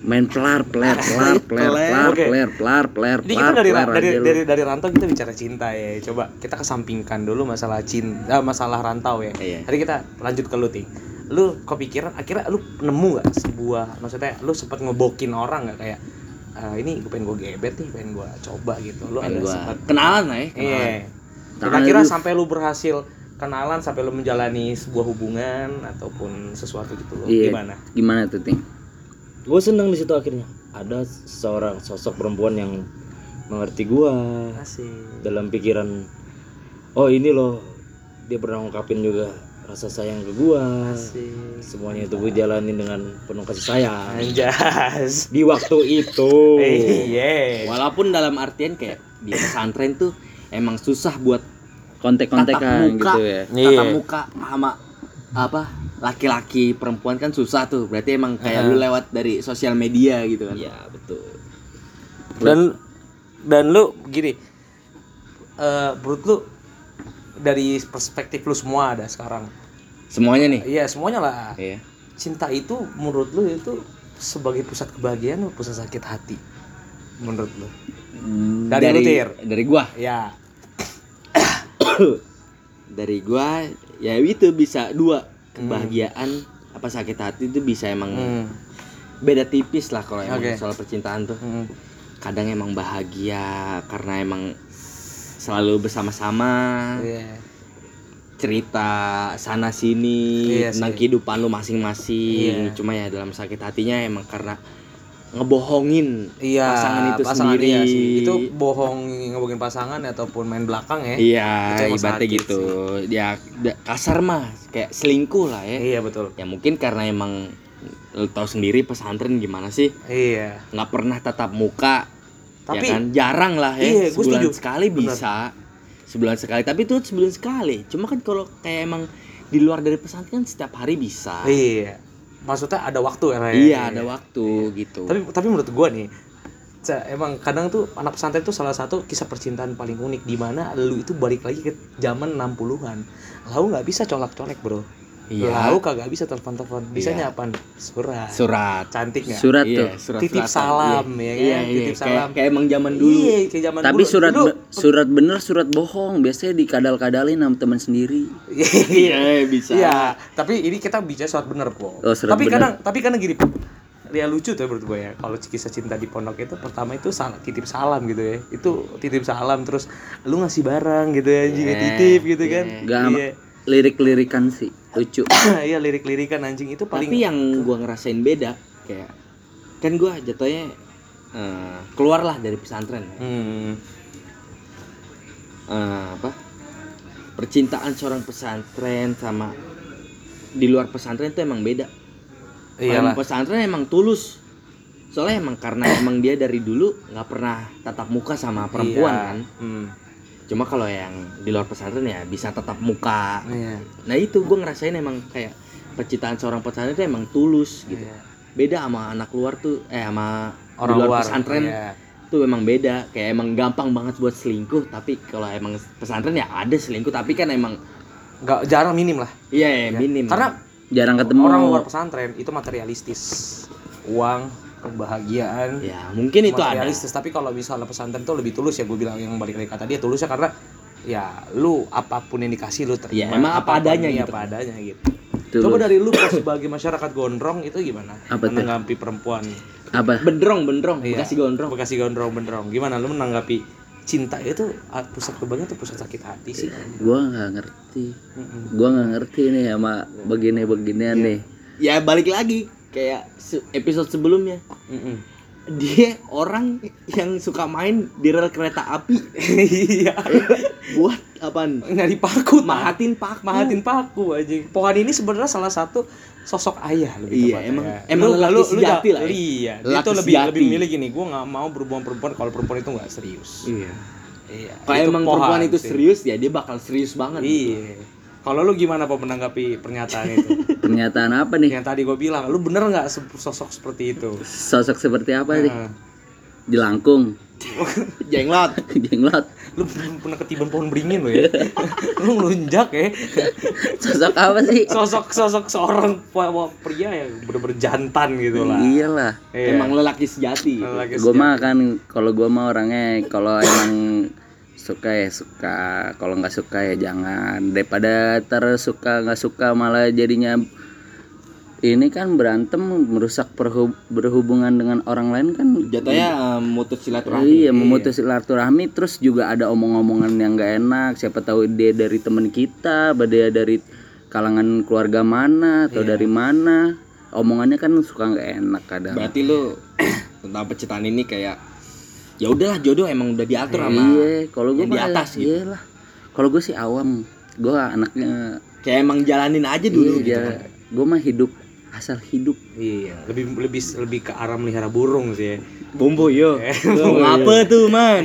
main pelar pelar pelar pelar pelar pelar pelar pelar Jadi pelar kita dari pelar dari dari dari rantau kita bicara cinta ya. Coba kita kesampingkan dulu masalah cinta, masalah rantau ya. Iya. Tadi kita lanjut ke lu ting. Lu kepikiran akhirnya lu nemu gak sebuah maksudnya lu sempat ngebokin orang nggak kayak "Ah, ini gue pengen gue gebet nih, pengen gue coba gitu. Lu Pengen ada gua sempat kenalan lah ya kenalan. Iya. Kira-kira lu- sampai lu berhasil kenalan sampai lu menjalani sebuah hubungan ataupun sesuatu gitu lo Iya. gimana? gimana tuh ting gue seneng di situ akhirnya ada seorang sosok perempuan yang mengerti gua Asik. dalam pikiran oh ini loh dia pernah ngungkapin juga rasa sayang ke gua Asik. semuanya itu gue jalanin dengan penuh kasih sayang Anjas. di waktu itu Iya. walaupun dalam artian kayak di pesantren tuh emang susah buat kontek-kontekan muka gitu ya Iya. tatap muka sama apa laki-laki perempuan kan susah tuh berarti emang kayak lu lewat dari sosial media gitu kan ya betul Dan dan lu gini. Eh menurut lu dari perspektif lu semua ada sekarang. Semuanya nih Iya, semuanya lah. iya Cinta itu menurut lu itu sebagai pusat kebahagiaan atau pusat sakit hati? Menurut lu? Dari, lu, Tir. dari gua Ya. dari gua ya itu bisa dua kebahagiaan apa sakit hati itu bisa emang Hmm. beda tipis lah kalau emang Oke. soal percintaan tuh Hmm. kadang emang bahagia karena emang selalu bersama-sama Iya. Cerita sana sini Iya tentang sih. kehidupan lu masing-masing Iya. cuma ya dalam sakit hatinya emang karena ngebohongin Iya, pasangan itu sendiri iya sih. Itu bohong ngebohongin pasangan ataupun main belakang ya. iya ibaratnya gitu ya da- kasar mah kayak selingkuh lah ya Iya, betul. ya mungkin karena emang lu tahu sendiri pesantren gimana sih Iya. nggak pernah tatap muka Tapi ya kan jarang lah ya Iya, sebulan setuju. sekali Bener. Sebulan sekali tapi itu sebulan sekali cuma kan kalau kayak emang di luar dari pesantren kan setiap hari bisa iya. Maksudnya ada waktu ya. Ray? iya ada waktu gitu Tapi tapi menurut gua nih emang kadang tuh anak pesantren tuh salah satu kisah percintaan paling unik di mana lu itu balik lagi ke zaman 60-an. Lau nggak bisa colak-colek, Bro. Iya Lau kagak bisa telepon-telepon. Bisanya Iya. apa? Surat. surat Cantik nggak? surat Iya, tuh surat Titip salam, ya kan? iya, iya. Titip Kayak- salam. kayak, emang zaman dulu Iya, kayak zaman tapi dulu. surat Dulu- surat bener surat bohong biasanya dikadal-kadalin sama teman sendiri iya bisa Iya, tapi ini kita bicara surat bener kok. Oh, surat tapi bener. kadang tapi kadang gini, ya lucu tuh menurut gue ya. Kalau kisah cinta di pondok itu pertama itu sal titip salam gitu ya. Itu titip salam terus lu ngasih barang gitu ya, anjing Iya, titip gitu kan. Nggak Iya. lirik-lirikan sih lucu. Iya lirik-lirikan anjing itu paling tapi yang gua ngerasain beda kayak kan gua jatuhnya eh, keluar lah dari pesantren. Hmm, Eh, apa? Percintaan seorang pesantren sama di luar pesantren itu emang beda. Kalau iyalah. pesantren emang tulus. Soalnya emang karena emang dia dari dulu nggak pernah tatap muka sama perempuan Iya. kan. Hmm, cuma kalau yang di luar pesantren ya bisa tatap muka iya. nah itu gue ngerasain emang kayak percintaan seorang pesantren itu emang tulus gitu iya. beda sama anak luar tuh eh sama Orang di luar, luar pesantren iya. tuh emang beda kayak emang gampang banget buat selingkuh tapi kalau emang pesantren ya ada selingkuh tapi kan emang nggak jarang minim lah. iya ya, minim Karena jarang ketemu orang luar pesantren itu materialistis. Uang, kebahagiaan, ya mungkin itu ada. Tapi kalau misalnya pesantren tuh lebih tulus ya gue bilang yang balik lagi kata dia tulusnya karena ya lu apa pun yang dikasih lu terima. Ya, emang apa adanya iya, gitu. apa adanya gitu. Tulus. coba dari lu sebagai masyarakat gondrong itu gimana? Apa tuh? menanggapi perempuan. Apa? Bendrong bendrong Iya. bekasi gondrong. Bekasi gondrong bendrong. Gimana lu menanggapi cinta? Itu ah, pusat kebahagiaan atau pusat sakit hati sih? Gua nggak ngerti. Mm-mm. gua nggak ngerti nih sama begini-beginian Iya. nih. Ya balik lagi kayak se- episode sebelumnya. Mm-mm. dia orang yang suka main di rel kereta api. Iya. Buat apaan? Nyari paku mahatin paku. Mahatin paku aja pohon ini sebenarnya salah satu sosok ayah lebih Iya, emang- Lu- emang lu- lu sejati ja- lah ya. iya dia tuh lebih lebih milih gini gue nggak mau berhubungan perempuan kalau perempuan itu nggak serius. Iya. Iya kalau emang Pohan perempuan itu serius ya dia bakal serius banget. Iya kalau lu gimana pak menanggapi pernyataan itu? Pernyataan apa nih? Yang tadi gue bilang lu bener nggak sosok seperti itu? Sosok seperti apa nih? Nah, jelangkung jenglot jenglot lu belum pernah ketiban pohon beringin lo ya? Lu ngelunjak ya? Sosok apa sih? sosok sosok seorang pria yang bener-bener jantan gitu lah. Iyalah. Iya. Emang lelaki sejati. Lagi Gue sejak- mah kan kalau gue mah orangnya kalau emang suka ya suka, kalau nggak suka ya jangan. Daripada tersuka nggak suka malah jadinya ini kan berantem merusak perhu- berhubungan dengan orang lain kan Jatuhnya eh, mutus silaturahmi. Iya, memutus silaturahmi terus juga ada omong-omongan yang gak enak. Siapa tahu dia dari teman kita, dia dari kalangan keluarga mana atau dari mana. Omongannya kan suka nggak enak kadang. Berarti lu tentang percintaan ini kayak ya udahlah jodoh emang udah diatur sama Iya, kalau gue yang di atas gitu. Iyalah. Kalau gue sih awam. Gue anaknya kayak emang jalanin aja dulu gitu. iya, gue mah hidup asal hidup. iya lebih lebih lebih ke arah melihara burung sih ya Bombo yo. Eh, Tuh, ngapa tuh man?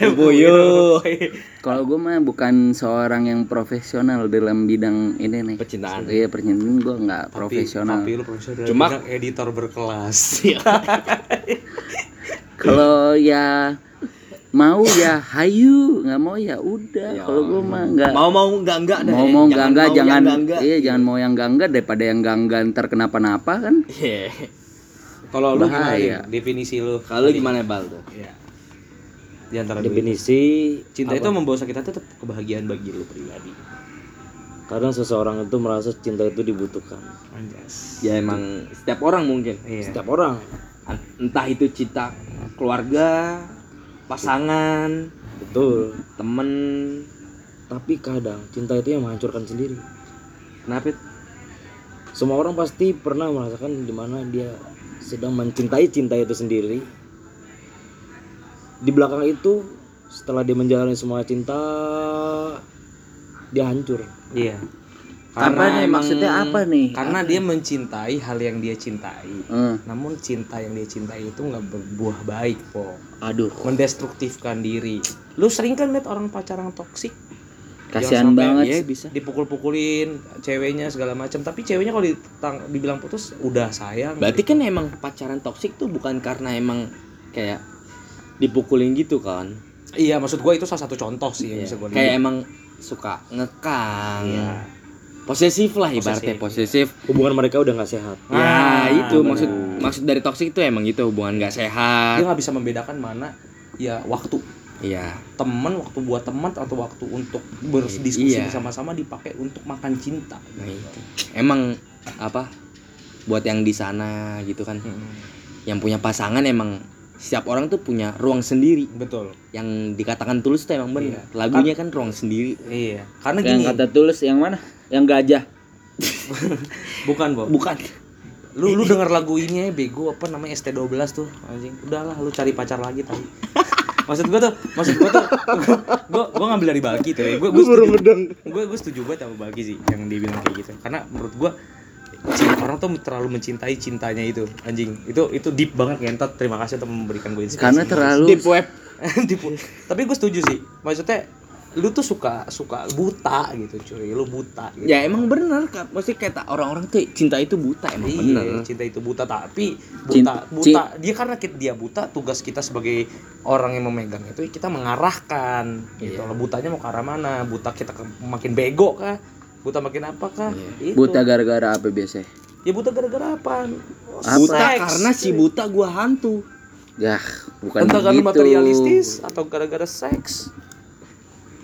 Bombo yo. Kalau gue mah bukan seorang yang profesional dalam bidang ini nih. Percintaan. Iya, percintaan gue nggak profesional. tapi lu profesional Cuma- Cuma editor berkelas kalau ya mau ya hayu nggak mau ya udah Ya, kalau gue mah nggak Mau mau enggak dah. mau ya. mau nggak nggak jangan iya jangan mau yang nggak nggak daripada yang nggak nggak ntar kenapa-napa kan Iya. kalau lu gimana. Ling? definisi lu Kalau gimana bal tuh? ya di antara dua itu. definisi cinta apa? itu membawa kita tetap kebahagiaan bagi lu pribadi kadang seseorang itu merasa cinta itu dibutuhkan anjas Ya emang setiap orang mungkin. iya setiap orang Entah itu cinta keluarga, pasangan, betul. temen. tapi kadang cinta itu yang menghancurkan sendiri. Kenapa? semua orang pasti pernah merasakan di mana dia sedang mencintai cinta itu sendiri. Di belakang itu setelah dia menjalani semua cinta dia hancur. Iya apa karena nih emang- maksudnya apa nih? karena dia mencintai hal yang dia cintai. Eh, namun cinta yang dia cintai itu nggak berbuah baik po. Aduh. Mendestruktifkan diri. Lu sering kan lihat orang pacaran toksik? Kasihan banget Iya bisa. dipukul-pukulin ceweknya segala macam tapi ceweknya kalau ditang- dibilang putus udah sayang. Berarti kan emang pacaran toksik tuh bukan karena emang kayak dipukulin gitu kan? iya maksud gua itu salah satu contoh sih yang Iya. bisa gua Kayak emang suka ngekang. Iya. Posesif lah ibaratnya posesif. hubungan mereka udah nggak sehat Ya Ah, itu benar. maksud maksud dari toksik itu emang gitu hubungan gak dia sehat. nggak bisa membedakan mana ya waktu Iya. teman waktu buat teman atau waktu untuk berdiskusi Iya. bersama-sama dipakai untuk makan cinta Nah, itu. Emang apa? Buat yang di sana gitu kan, yang punya pasangan emang setiap orang tuh punya ruang sendiri. betul. Yang dikatakan tulus tuh emang benar. Iya. Lagunya kan ruang sendiri. iya. Karena yang gini. kata tulus yang mana? Yang gajah. Bukan Bob. Bukan. lu lu denger lagu ini ya bego apa namanya ST12 tuh. Anjing. Udahlah lu cari pacar lagi tadi maksud gua tuh maksud gua tuh gua gua ngambil dari Balki tuh ya. Gua gua setuju. gua gua setuju banget sama Balki sih yang dia bilang kayak gitu. Karena menurut gua orang tuh terlalu mencintai cintanya itu anjing itu itu deep banget ngentot terima kasih untuk memberikan gue inspirasi karena terlalu Deep web. Deep. tapi gue setuju sih maksudnya lu tuh suka suka buta gitu cuy lu buta gitu. Ya emang bener kan. Mesti kayak orang-orang tuh cinta itu buta emang Iya, bener. cinta itu buta tapi buta buta dia karena kita, dia buta tugas kita sebagai orang yang memegang itu kita mengarahkan gitu Iya. loh butanya mau ke arah mana buta kita ke- makin bego kah buta makin apa kah Iya. Itu. buta gara-gara apa biasanya? Ya buta gara-gara apa? Buta Seks. karena si buta gua hantu. ya bukan entah karena begitu materialistis atau gara-gara seks.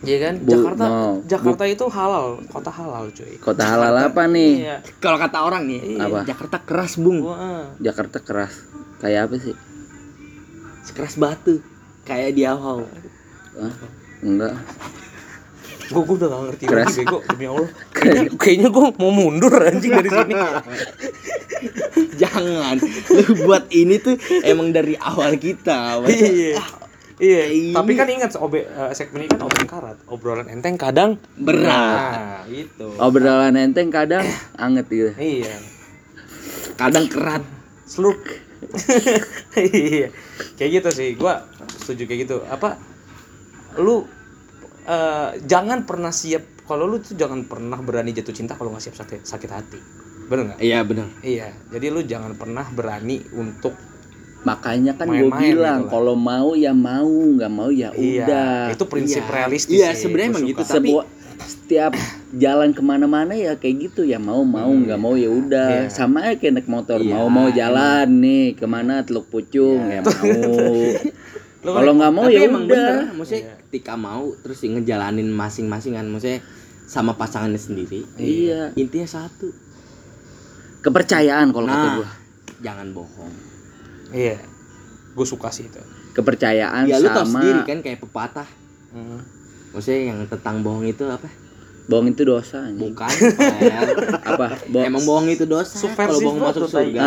Iya kan? Bu- Jakarta no, Jakarta itu halal kota halal cuy. Kota halal apa nih? Iya. Kalau kata orang nih, Apa? Jakarta keras bung, Wah. Jakarta keras. Kayak apa sih? Keras batu, kayak di enggak gue gue udah gak ngerti Keras. lagi bego. Demi allah. Kayaknya kayaknya gue mau mundur anjing dari sini. Jangan, lu buat ini tuh emang dari awal kita. Masa- iya iya. Ini. tapi kan ingat obe eh, segmen ini kan obeng karat. Obrolan enteng kadang Berat, nah itu obrolan enteng kadang anget gitu. Iya. Kadang kerat. sluk iya. Kayak gitu sih. Gua setuju kayak gitu. Apa? Lu eh, jangan pernah siap. Kalau lu tuh jangan pernah berani jatuh cinta kalau nggak siap sakit, sakit hati. Bener nggak? Iya benar. iya. Jadi lu jangan pernah berani untuk makanya kan gue bilang gitu kalau mau ya mau nggak mau ya udah. Iya, itu prinsip Iya. realistis. Iya, sebenarnya emang gitu, tapi- sebuah setiap jalan ke mana-mana ya kayak gitu ya mau mau nggak mau ya udah. Iya. sama aja kayak naik motor Iya, mau mau jalan nih ke mana teluk pucung ya mau. Kalau nggak mau ya udah. maksudnya ketika mau terus ngejalanin masing-masing kan, maksudnya sama pasangannya sendiri. iya Intinya satu. kepercayaan kalau kata Nah, gua jangan bohong. Iya. Gue suka sih itu. kepercayaan Ya lu tau sama sendiri kan kayak pepatah. Hmm. Maksudnya yang tentang bohong itu apa? bohong itu dosa anjing. Bukan. Apa Bo- Emang bohong itu dosa. Kalau bohong masuk surga.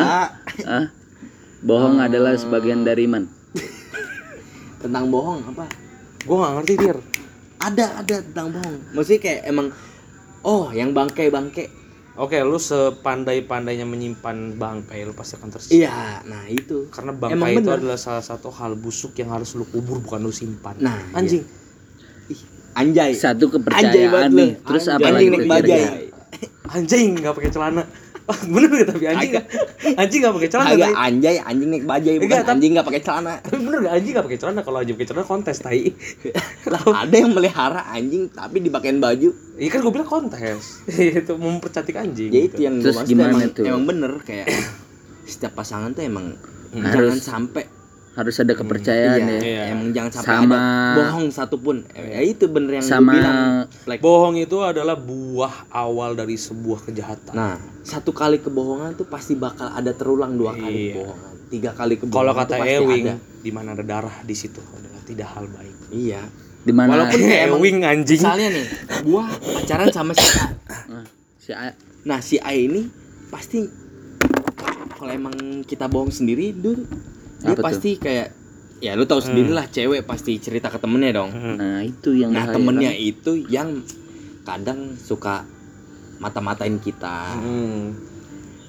Hah? bohong adalah sebagian dari iman Tentang bohong apa? Gue gak ngerti Tir. Ada ada tentang bohong. Maksudnya kayak emang oh yang bangke-bangke. Oke, lu sepandai-pandainya menyimpan bangkai, lu pasti akan tersisa. Iya, nah itu. Karena Emang bangkai itu bener. adalah salah satu hal busuk yang harus lu kubur bukan lu simpan. Nah, anjing. Ih, anjay. satu Anjay kepercayaan banget nih lu. terus Anjay. apa lagi Anjing naik bajai. Anjing nggak pakai celana. Bener gak tapi anjing nggak- anjing nggak pakai celana. Agak anjay, anjing naik bajai bukan Enggak, anjing nggak pakai celana. Tapi bener gak anjing gak pakai celana kalau anjing pakai celana kontes tai. Ada yang melihara anjing tapi dipakein baju. Iya kan gue bilang kontes. itu mempercantik anjing. Ya gitu. itu yang maksud emang, tuh? emang bener kayak setiap pasangan tuh emang jangan sampai harus ada kepercayaan iya, ya Iya. emang jangan sampai Sama- ada bohong satupun. Ya itu bener yang sama bilang. Like, Bohong itu adalah buah awal dari sebuah kejahatan. nah, satu kali kebohongan tuh pasti bakal ada terulang dua kali Iya. kebohongan, tiga kali kebohongan. Kalau kata Ewing, di mana ada darah di situ adalah tidak hal baik. Iya. di mana Walaupun Ewing anjing. Misalnya nih, gua pacaran sama si A. Ah, si A Nah, si A ini pasti kalau emang kita bohong sendiri, dulu dia Apa tuh? pasti kayak ya lu tahu sendiri lah cewek pasti cerita ke temennya dong. Hmm. nah itu yang Nah, temennya kan? itu yang kadang suka mata-matain kita Hmm.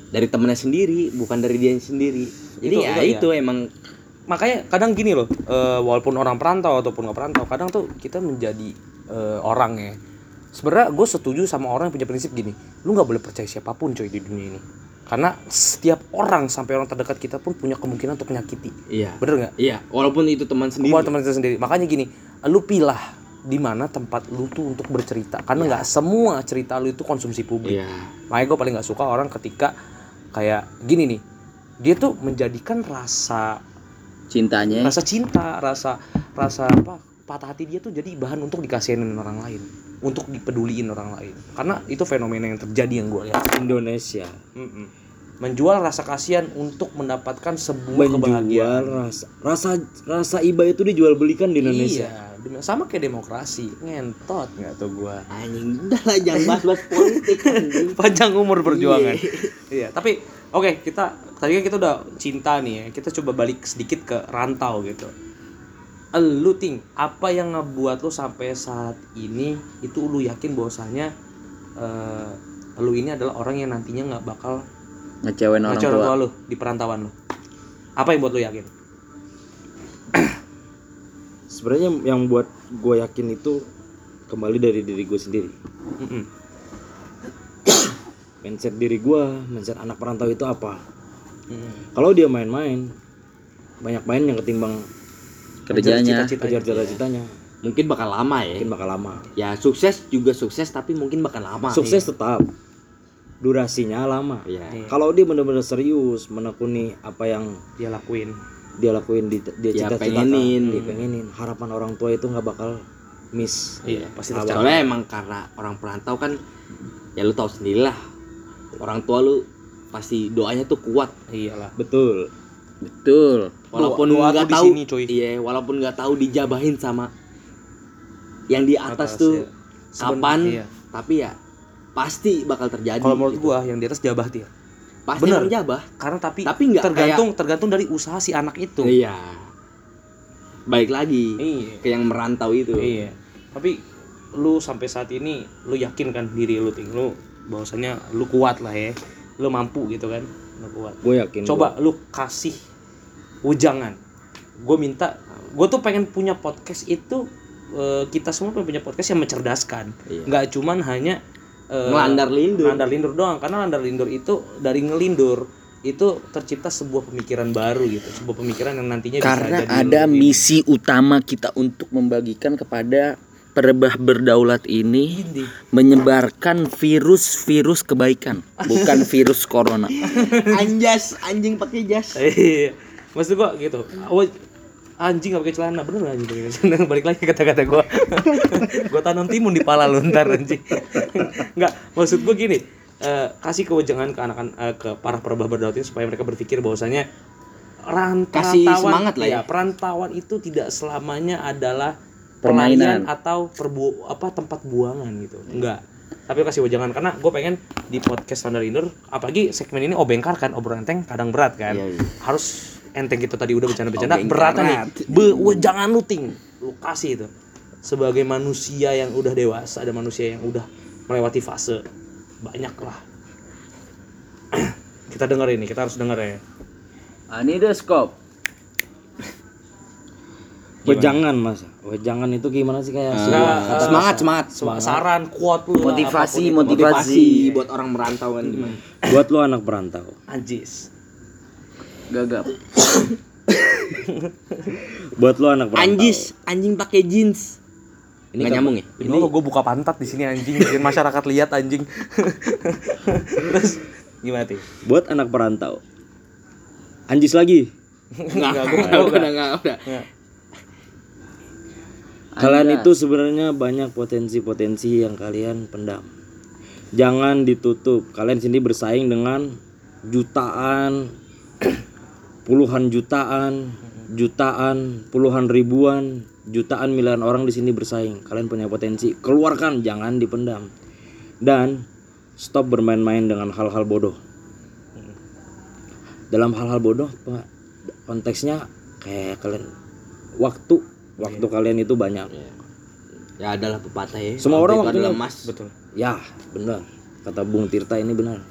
dari temennya sendiri, bukan dari dia sendiri. Jadi Itu- ya itu iya. itu emang Makanya kadang gini loh, eh, walaupun orang perantau ataupun nggak perantau, kadang tuh kita menjadi eh, orang ya. Sebenarnya gue setuju sama orang yang punya prinsip gini, lu nggak boleh percaya siapa pun coy di dunia ini. Karena setiap orang sampai orang terdekat kita pun punya kemungkinan untuk menyakiti. iya. Bener nggak? Iya, walaupun itu teman sendiri. Buat teman kita sendiri. Makanya gini, lu pilah di mana tempat lu tuh untuk bercerita. Karena nggak semua cerita lu itu konsumsi publik. Iya. Makanya gue paling nggak suka orang ketika kayak gini nih, dia tuh menjadikan rasa cintanya rasa cinta, rasa rasa apa patah hati dia tuh jadi bahan untuk dikasihin orang lain, untuk dipeduliin orang lain. Karena itu fenomena yang terjadi yang gue lihat. Indonesia Mm-mm. Menjual rasa kasihan untuk mendapatkan sebuah menjual kebahagiaan. rasa rasa rasa iba itu dijual belikan di Indonesia Iya, sama kayak demokrasi, ngentot nggak tuh gua. Anjing, udah lah jangan bahas-bahas politik anjing. Panjang umur perjuangan. iya, tapi oke kita tadi kan kita udah cinta nih ya. Kita coba balik sedikit ke rantau gitu. Lu ting, apa yang ngebuat lu sampai saat ini itu lu yakin bahwasanya eh, lu ini adalah orang yang nantinya nggak bakal ngecewain orang ngecewain orang tua tua lu di perantauan lu. Apa yang buat lu yakin? sebenarnya yang buat gue yakin itu kembali dari diri gue sendiri Mm-mm. mindset diri gue mindset anak perantau itu apa Mm. kalau dia main-main banyak main yang ketimbang kerjanya Cita-cita. kejar cita-citanya Mungkin bakal lama ya. mungkin bakal lama Ya sukses juga sukses tapi mungkin bakal lama. sukses tetap durasinya lama Iya. Iya. kalau dia benar-benar serius menekuni apa yang dia lakuin. dia lakuin di dia Ya, cita-citakan pengenin. dia pengenin harapan orang tua itu nggak bakal miss Iya, pasti tercapai. soalnya emang karena orang perantau kan ya lu tahu sendiri lah. Orang tua lu pasti doanya tuh kuat Iyalah. betul betul walaupun nggak tahu sini, cuy. iya walaupun nggak tahu dijabahin sama yang di atas, tuh ya. Kapan iya. tapi ya pasti bakal terjadi Kalau menurut gitu. gua yang di atas jabah dia. pasti bener. jabah Karena tapi, Tapi nggak tergantung tergantung dari usaha si anak itu. iya baik lagi Iya. ke yang merantau itu Iya. Tapi lu sampai saat ini lu yakin kan diri lu ting lu bahwasanya lu kuat lah ya. Lu mampu gitu kan. Lu kuat. gue yakin Coba lu kasih ujangan. Gue minta gue tuh pengen punya podcast itu eh, kita semua pengen punya podcast yang mencerdaskan. Iya. Nggak cuman hanya ngelandar lindur Landar lindur doang karena landar lindur itu dari ngelindur itu tercipta sebuah pemikiran baru gitu sebuah pemikiran yang nantinya Karena bisa jadi ada misi utama kita untuk membagikan kepada perebah berdaulat ini Ini. menyebarkan virus-virus kebaikan, bukan virus corona. Anjas, anjing pakai jas. Iya. Maksud gua gitu. Oh, anjing gak pakai celana bener anjing pakai celana balik lagi kata-kata gua gua tanam timun di pala lu ntar anjing nggak maksud gua gini eh, kasih kewejangan ke anak eh, ke para perebah berdaulat ini supaya mereka berpikir bahwasanya Kasih semangat lah ya. perantauan itu tidak selamanya adalah Permainan. atau perbu apa tempat buangan gitu enggak tapi kasih wejangan karena gue pengen di podcast Standar Indoor apalagi segmen ini obengkar kan obrolan enteng kadang berat kan Iya, iya. harus enteng kita tadi udah bercanda-bercanda Obengkar berat nih be wejangan lu ting lu kasih itu sebagai manusia yang udah dewasa ada manusia yang udah melewati fase banyak lah kita denger ini kita harus denger ya Anidoskop. Wejangan mas, wejangan itu gimana sih kayak eh, kata- semangat, semangat. Sem- saran kuat lu Motivasi, itu. motivasi. buat orang merantau kan gimana? buat lo anak perantau. anjis Gagap. Buat lo anak perantau. Anjis, anjing pakai jeans. Ini Nggak nyambung ya? ini gue buka pantat di sini anjing bikin masyarakat lihat anjing terus gimana sih Buat anak perantau. Anjis lagi. Udah, udah, udah, udah. Kalian itu sebenarnya banyak potensi-potensi yang kalian pendam. Jangan ditutup. Kalian sini bersaing dengan jutaan, puluhan jutaan, jutaan, puluhan ribuan, jutaan miliaran orang di sini bersaing. Kalian punya potensi. Keluarkan, jangan dipendam. Dan stop bermain-main dengan hal-hal bodoh. Dalam hal-hal bodoh, Pak, konteksnya kayak kalian waktu waktu kalian itu banyak. Ya adalah pepatah ya. Semua orang Waktu adalah emas. betul Ya, benar. Kata Bung Tirta ini benar.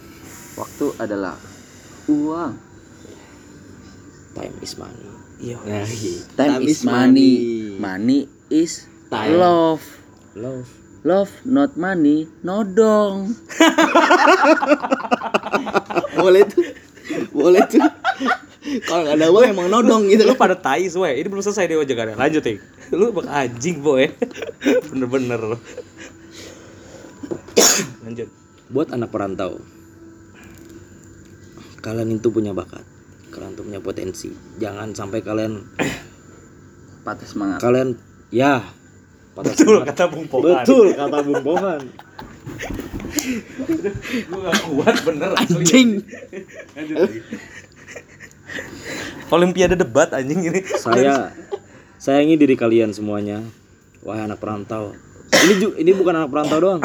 Waktu adalah uang. Time is money. iya Nah, iya. Time, is money. Money is Time. love. Love. Love not money, nodong. Boleh tuh. Boleh tuh. Kalau nggak ada uang emang nodong gitu lu pada tai semua ini belum selesai deh wajangannya lanjut nih lu bak anjing boy bener-bener lu lanjut Buat anak perantau. Kalian itu punya bakat. Kalian tuh punya potensi. Jangan sampai kalian Patah semangat. kalian ya patah betul semangat. kata Bung Pohan Betul kata Bung Pohan. gue gak kuat bener asli. Anjing. Olimpiade debat anjing ini Saya sayangi diri kalian semuanya. Wahai anak perantau. Ini ju- ini bukan anak perantau doang.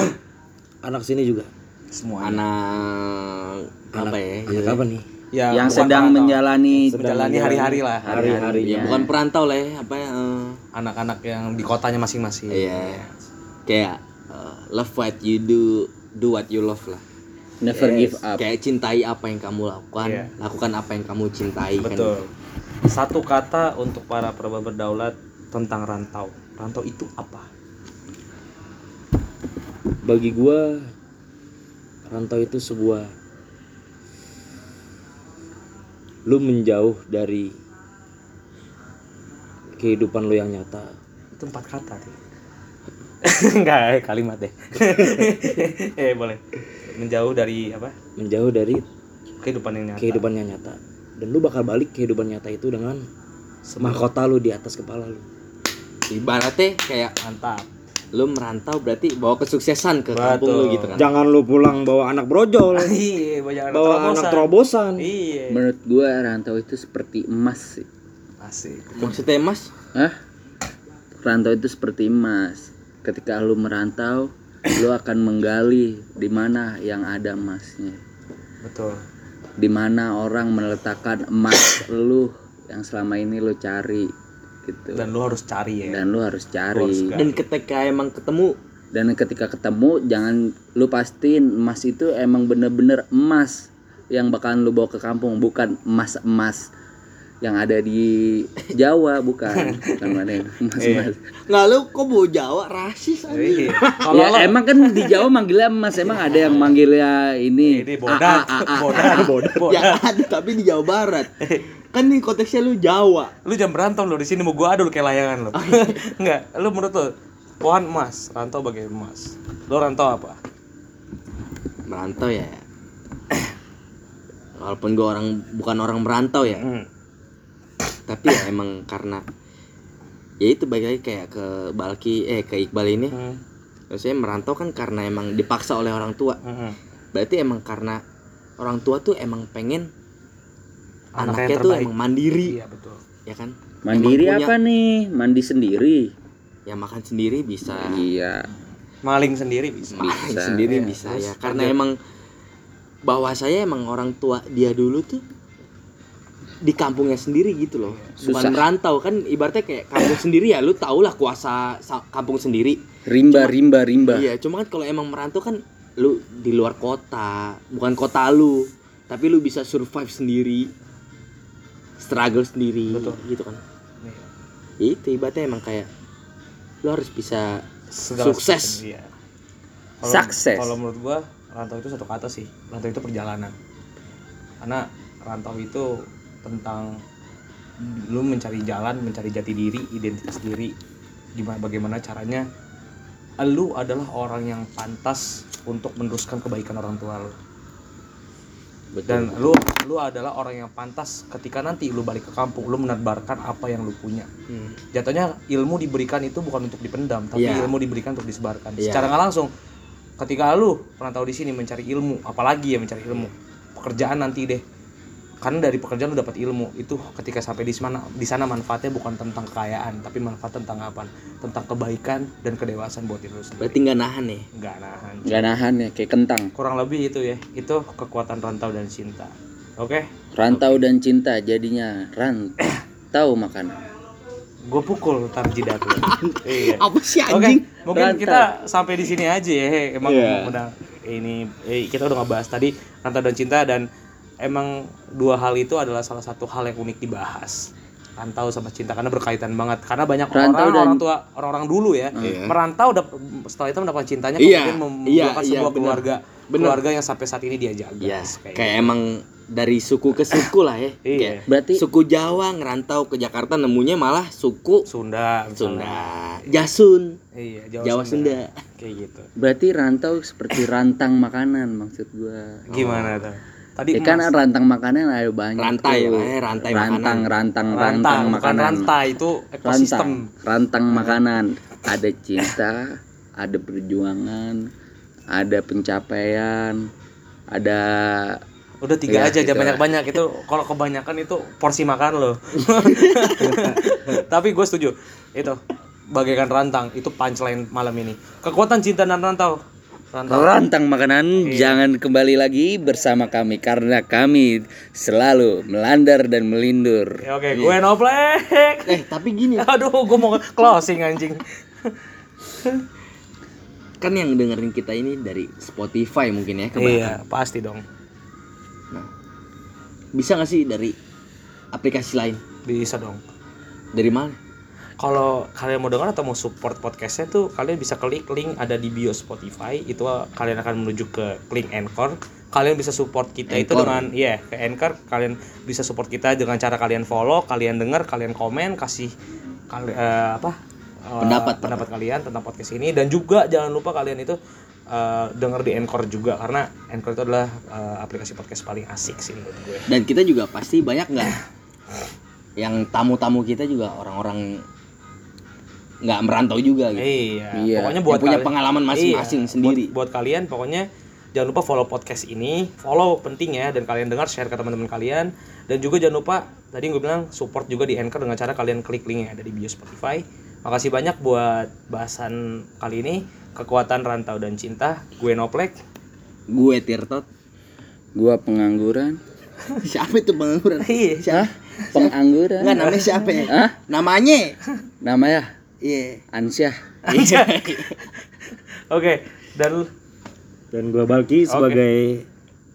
Anak sini juga. semua Anak apa ya? Anak apa nih? Ya, yang sedang perantau. menjalani menjalani hari-hari lah Hari-hari. Ya bukan perantau lah ya, apa ya? eh, anak-anak yang di kotanya masing-masing Iya. Kayak eh, love what you do, do what you love lah. never give up. Kayak cintai apa yang kamu lakukan, Iya. lakukan apa yang kamu cintai kan. betul satu kata untuk para perebah berdaulat tentang rantau rantau itu apa bagi gua rantau itu sebuah lu menjauh dari kehidupan lu yang nyata. Itu empat kata sih enggak eh, kalimat deh. Eh boleh. Menjauh dari apa? Menjauh dari kehidupan yang nyata. kehidupan yang nyata. Dan lu bakal balik kehidupan nyata itu dengan mahkota lu di atas kepala lu. Ibaratnya kayak mantap lu merantau berarti bawa kesuksesan ke kampung Betul. lu gitu kan. jangan lu pulang bawa anak brojol iya bawa terobosan. anak terobosan iya Menurut gua rantau itu seperti emas sih. asik Maksudnya Mas, Hah? Rantau itu seperti emas. Ketika lu merantau, lu akan menggali di mana yang ada emasnya. betul Di mana orang meletakkan emas lu yang selama ini lu cari gitu. dan lu harus cari ya Dan lu harus Lu harus cari. gali. dan ketika emang ketemu Dan ketika ketemu jangan lu pastiin emas itu emang bener-bener emas yang bakalan lu bawa ke kampung bukan emas-emas yang ada di Jawa bukan bukan mana yang mas-mas. Nggak lu kok bawa Jawa rasis aja. Iya. Kalau Ya emang kan di Jawa manggilnya mas emang ada yang manggilnya ini. ini bodat, bodat, bodat, bodat. Ya ada tapi di Jawa Barat. Kan nih konteksnya lu Jawa. Lu jangan berantem lo di sini mau gua adu lu kayak layangan lo. Enggak, lu menurut lu pohon emas, rantau bagai emas. Lo rantau apa? Merantau ya. Walaupun gue orang bukan orang merantau ya, Hmm. Tapi ya emang karena ya itu balik lagi kayak ke Balki eh ke Iqbal ini Hmm. maksudnya merantau kan karena emang dipaksa oleh orang tua Hmm. berarti emang karena orang tua tuh emang pengen Anaknya anaknya tuh terbaik. emang mandiri Iya betul. ya kan Mandiri Emang punya- apa nih? Mandi sendiri. ya makan sendiri bisa Iya. Maling sendiri bisa. makan Bisa, sendiri ya. bisa Terus ya karena lanjut. emang bahwa saya emang orang tua dia dulu tuh di kampungnya sendiri gitu loh bukan Susah. merantau kan ibaratnya kayak kampung sendiri ya lu tau lah kuasa sa- kampung sendiri Rimba, rimba, rimba. Iya, cuma kan kalau emang merantau kan lu di luar kota, bukan kota lu, tapi lu bisa survive sendiri, struggle sendiri, Betul. gitu kan. Iya. Ya itu ibaratnya emang kayak lu harus bisa Segala Sukses. sesuatu, iya. Sukses. Kalau menurut gua rantau itu satu kata sih. Rantau itu perjalanan. Karena rantau itu tentang lu mencari jalan, mencari jati diri, identitas diri. Gimana bagaimana caranya lu adalah orang yang pantas untuk meneruskan kebaikan orang tua lu. Dan lu lu adalah orang yang pantas ketika nanti lu balik ke kampung, lu menebarkan apa yang lu punya Hmm. jatuhnya ilmu diberikan itu bukan untuk dipendam tapi Iya. ilmu diberikan untuk disebarkan Iya. secara nggak langsung ketika lu pernah tahu di sini mencari ilmu apalagi ya mencari ilmu pekerjaan nanti deh karena dari pekerjaan lu dapat ilmu itu ketika sampai di sana di sana manfaatnya bukan tentang kekayaan tapi manfaat tentang apa tentang kebaikan dan kedewasaan buat diri lu sendiri Berarti nggak nahan ya? nggak nahan Nggak nahan ya, kayak kentang. kurang lebih itu ya itu kekuatan rantau dan cinta oke Rantau dan cinta jadinya rantau makan. gue pukul tar jidat lu iya Apa sih anjing? mungkin Rantau. kita sampai di sini aja ya. Emang Iya. udah ini eh, kita udah ngebahas tadi rantau dan cinta dan emang dua hal itu adalah salah satu hal yang unik dibahas. Rantau sama cinta karena berkaitan banget. Karena banyak Rantau orang dan- orang tua orang-orang dulu ya Iya. merantau setelah itu mendapatkan cintanya Iya, kemudian iya, membuahkan iya, sebuah benar. keluarga Benar. keluarga yang sampai saat ini dia jaga. Iya, Kayak kayak gitu. emang dari suku ke suku lah ya. Iya. Kayak Berarti suku Jawa ngerantau ke Jakarta nemunya malah suku Sunda, misalnya. Sunda, Jasun, Iya, Jawa Sunda. Kayak gitu. berarti rantau seperti rantang makanan maksud gua. Gimana tuh? Tadi Ya kan rantang makanan ada banyak Rantai tuh. ya, rantai rantang, makanan. rantang, rantang, rantang, bukan makanan. rantai itu ekosistem. Rantang, rantang makanan. Ada cinta, ada perjuangan, ada pencapaian, ada Udah tiga Iya, aja, gitu jangan lah. banyak-banyak itu. Kalau kebanyakan itu porsi makan lo. Tapi gue setuju. Itu bagaikan rantang itu punchline malam ini. Kekuatan cinta dan rantau. Rantau. rantang makanan. Iya. Jangan kembali lagi bersama kami karena kami selalu melandar dan melindur. Ya, Oke, gue noplek. Eh, tapi gini, Aduh, gue mau closing anjing. kan yang dengerin kita ini dari Spotify mungkin ya kebanyakan. Iya, pasti dong. Nah, bisa nggak sih dari aplikasi lain? Bisa dong. Dari mana? Kalau kalian mau dengar atau mau support podcastnya tuh kalian bisa klik link ada di bio Spotify. Itu kalian akan menuju ke link Anchor. Kalian bisa support kita itu Anchor. dengan iya ke Anchor. Kalian bisa support kita dengan cara kalian follow kalian dengar kalian komen kasih kali, eh, apa eh, Pendapat. pendapat kalian tentang podcast ini. Dan juga jangan lupa kalian itu eh, dengar di Anchor juga. Karena Anchor itu adalah eh, aplikasi podcast paling asik sih menurut gue. Dan kita juga pasti banyak nggak? Yang tamu-tamu kita juga orang-orang nggak merantau juga gitu. Iya. Iya. Pokoknya buat Yang punya kalian- pengalaman masing-masing Iya, sendiri. Buat, buat kalian pokoknya jangan lupa follow podcast ini, follow penting ya dan kalian dengar share ke teman-teman kalian dan juga jangan lupa tadi gue bilang support juga di Anchor dengan cara kalian klik link yang ada di bio Spotify. Makasih banyak buat bahasan kali ini kekuatan rantau dan cinta. Gue Noplek. Gue Tirtot. Gua pengangguran. Siapa itu pengangguran? Iya. Siapa? Pengangguran. Enggak namanya siapa ya? Hah? Namanya? Namanya Iya. Ansyah. Oke, dan Dan gua Balki sebagai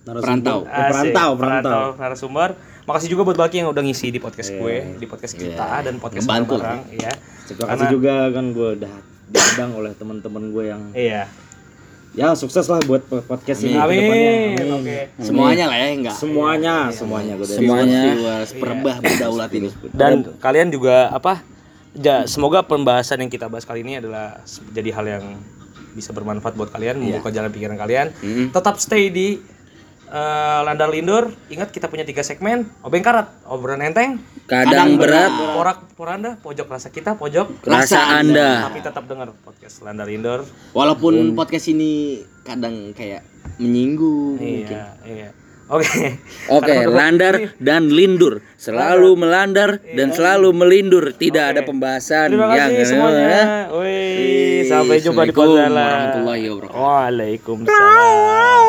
narasumber. Perantau. Eh, perantau, perantau. narasumber. makasih juga buat Baki yang udah ngisi di podcast gue, di podcast kita dan podcast Ngebantu. bareng, iya. Terima kasih juga kan gue udah diundang oleh teman-teman gue yang Iya. ya sukses lah buat podcast ini ke Amin. Oke. Semuanya lah ya enggak. Semuanya, semuanya gue dari Semuanya. Viewers perebah berdaulat ini. Dan kalian juga apa? Ja, semoga pembahasan yang kita bahas kali ini adalah jadi hal yang bisa bermanfaat buat kalian, membuka jalan pikiran kalian. Tetap stay di eh, Landar Lindur. Ingat kita punya tiga segmen. Obeng karat, obrolan enteng, Kadang berat, porak poranda, pojok rasa kita, pojok. rasa Anda. Tapi tetap dengar podcast Landar Lindur. Walaupun podcast ini kadang kayak menyinggung mungkin. Iya, iya. Oke. Oke, landar dan lindur. Selalu melandar dan selalu melindur. Tidak ada pembahasan Terima yang kasih semuanya. Wih, sampai jumpa di wabarakatuh. Waalaikumsalam.